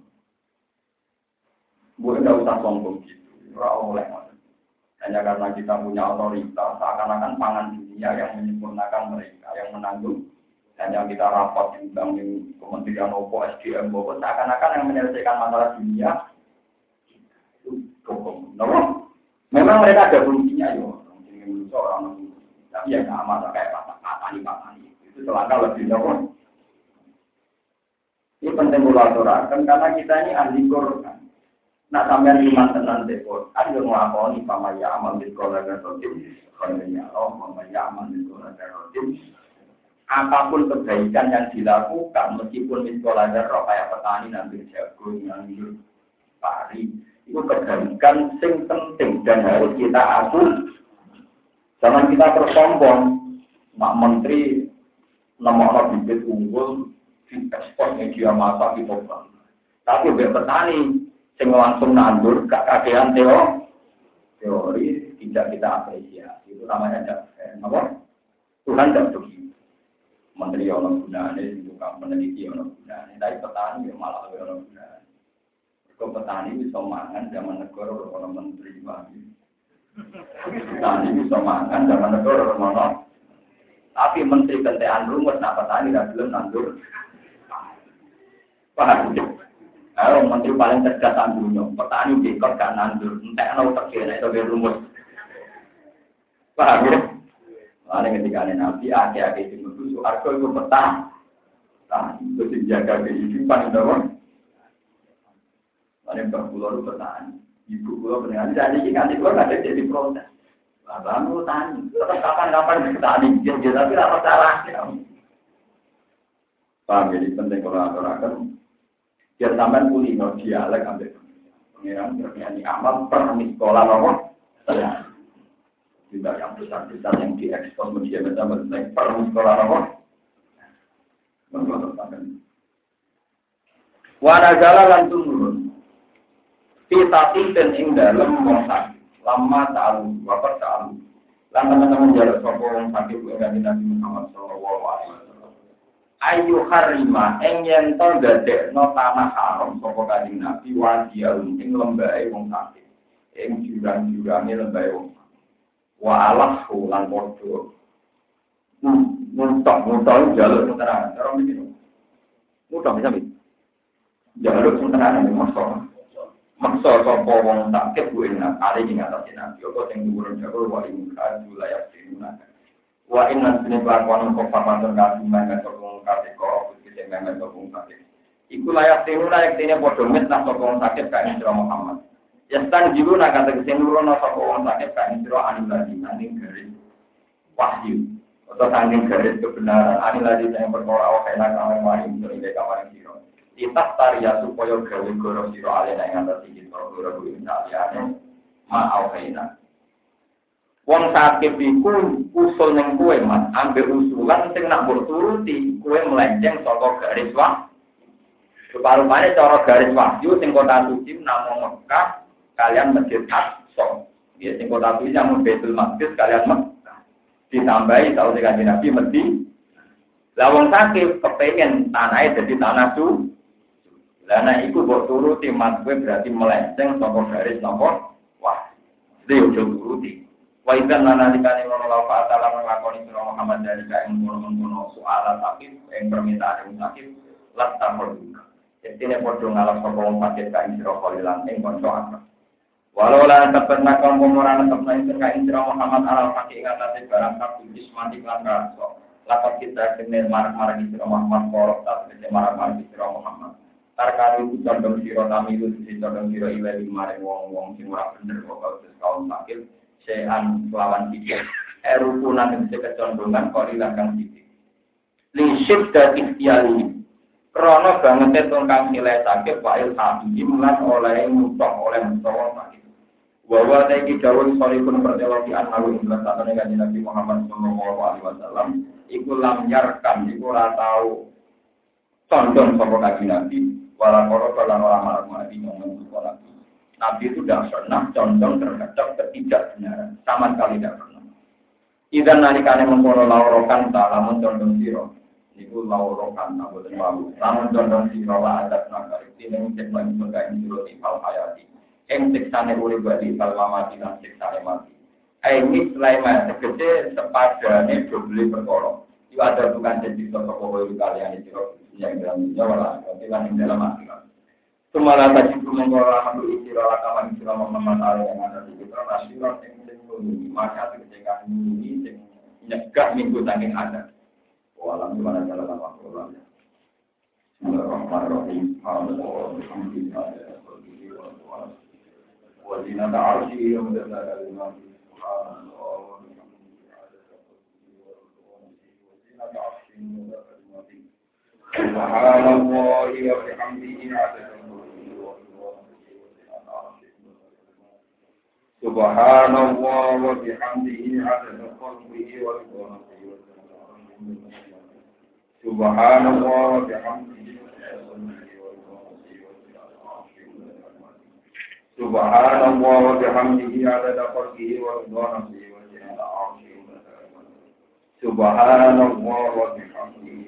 Bukan tidak usah sombong gitu. oleh hanya karena kita punya otoritas, seakan-akan pangan dunia yang menyempurnakan mereka, yang menanggung. Hanya kita rapat diundang di Kementerian Opo, SDM, Bobo, seakan-akan yang menyelesaikan masalah dunia? Memang mereka ada fungsinya ya, orang tapi ya nggak aman kayak apa patani patani itu selangkah lebih nopo. Ini penting kolaborasi karena kita ini ahli Quran. Nah sampai lima tenan ada yang ngelakoni pamaya amal di sekolah dan rotim, kalau ya Allah, pamaya amal di sekolah dan rotim, apa pun kebaikan yang dilakukan meskipun miskola roh kayak petani nanti jagung nanti pari Itu kebaikan sing penting dan harus kita akui. Jangan kita tersombong, mak menteri nomor bibit unggul di ekspor media masa kita bang. Tapi biar petani sing langsung nandur gak kakean teo teori tidak kita apresiasi. Itu namanya jafen apa Tuhan tidak begitu menteri orang gunanya tukang peneliti orang gunanya tapi petani ya malah orang gunanya kalau petani bisa mangan zaman negara orang menteri lagi petani bisa mangan zaman negara orang tapi menteri kentean rumus nah petani tidak belum nandur paham kalau menteri paling cerdas dunia, petani dikot kan nandur, entah nau terkira itu biar rumus. Paham ya? Lalu ketika ada nabi, akhir-akhir itu itu harga itu petani. Nah, itu dijaga kehidupan itu. Lalu berpulau itu petani. Ibu pulau petani, jadi ini kan itu ada jadi proses. Lalu tani, kapan-kapan petani, jadi tapi apa salahnya? Paham jadi penting kalau aturakan Biar sampai kulino dialek ambil pengiran bernyanyi amal permi sekolah nomor saya. Juga yang besar-besar yang diekspos media bersama dengan permi sekolah nomor. Wana jala lan turun. Kita dan ing dalam wong Lama ta'alu, wapat ta'alu. Lan teman-teman jalan sopo wong sakit Nabi Muhammad sallallahu alaihi wasallam. Ayu harima ing yen to dadekno tanah haram sapa kanjeng Nabi wadiyaun ing lembahe wong kafir ing jurang-jurange lembahe wong wa alah lan padha. Muntok muntok jaluk tenan cara mikir. Muntok bisa mikir jaluk tenan maksa maksa sapa wong sakit kuwi nak ali ing atas nabi. Apa sing dhuwur jago wa ing kaju layak dinuna wa inna sini kelakuan kok pamanten kasih mereka sokong kasih kok kita memang sokong kasih iku layak tiru layak tine podo mit nak sokong sakit kain sira Muhammad. Ya stan jilu nak kata kesen nurono nak sokong sakit kain sira anu lagi nanding garis wahyu. Atau sanding garis kebenaran. Anu lagi yang perkara awak enak kamar mari ide kamar sira kita taria supaya gawe goro sira alena yang atas iki goro kuwi saliyane ma awak enak Wong sakit iku usul ning kue mas, ambil usulan sing nak mbok turuti, kue melenceng saka garis wah. Rupa-rupanya cara garis wahyu sing kota suci namung Mekah kalian Masjid Aqsa. Ya sing kota suci namung Baitul Maqdis kalian Mekah. Ditambahi tahu dengan Nabi mesti lah wong sakit kepengen tanahnya jadi tanah su. Lah nek iku mbok turuti kue berarti melenceng saka garis napa? Wah. Dia udah turuti. Wa idzan lana dikane ngono la fa ta'ala nglakoni sira Muhammad dari ka ing ngono-ngono soal sakit ing permintaan sakit lat tamul. Jadi padha ngalap sapa wong sakit ka ing sira kholilan ing kanca akrab. Walau la tapna kaum pemoran tapna ing ka ing sira Muhammad fakih ing atase barang kabeh jismani lan raso. Lakat kita kenal marak-marak sira Muhammad korok tak marak-marak sira Muhammad. Tarkari itu condong sira kami itu condong sira ilahi maring wong-wong sing ora bener kok kaum sakit sean lawan tiga erukunan yang bisa kecondongan korilan kang titik lisip dan ikhtiari. Krono banget tongkang nilai sakit fa'il habib lan oleh mutok oleh mutok sakit. Bahwa taiki dawuh sorikun perteloki anharu ing satane Nabi Muhammad sallallahu alaihi wasallam iku lam yarkan iku ora tau condong kanjeng Nabi wala koro lan ora marang ngomong sekolah Nabi itu tidak pernah condong terhadap ketidakbenaran. Sama sekali tidak pernah. Idan nalikane mengkono laurokan tak lamun condong siro. Iku laurokan tak boten wawu. Lamun condong siro lah adat nakar. Ini cek lagi berkain siro di hal hayati. Eng siksane uli badi hal mamati dan siksane mati. Ini selain tegese sepadane dobeli perkara. Itu ada bukan jadi sosok kau kalian itu yang dalam dunia wala tapi kan yang dalam akhirat cuma mengolah menurut kira rakaman kira Muhammad Ali yang ada di kita nasiran yang ini, maka ketika ini yang nyegah minggu tanggung ada walau cuma ada dalam waktu lalu Bismillahirrahmanirrahim. Alhamdulillah. Wajinata arsi yang mendasar lima. Subhanallah. Wajinata arsi yang mendasar سبحان الله وبحمده عدد Subhanallah wa bihamdihi adada khalqihi wa ridha Subhanallah wa bihamdihi Subhanallah wa bihamdihi adada khalqihi wa ridha Subhanallah wa bihamdihi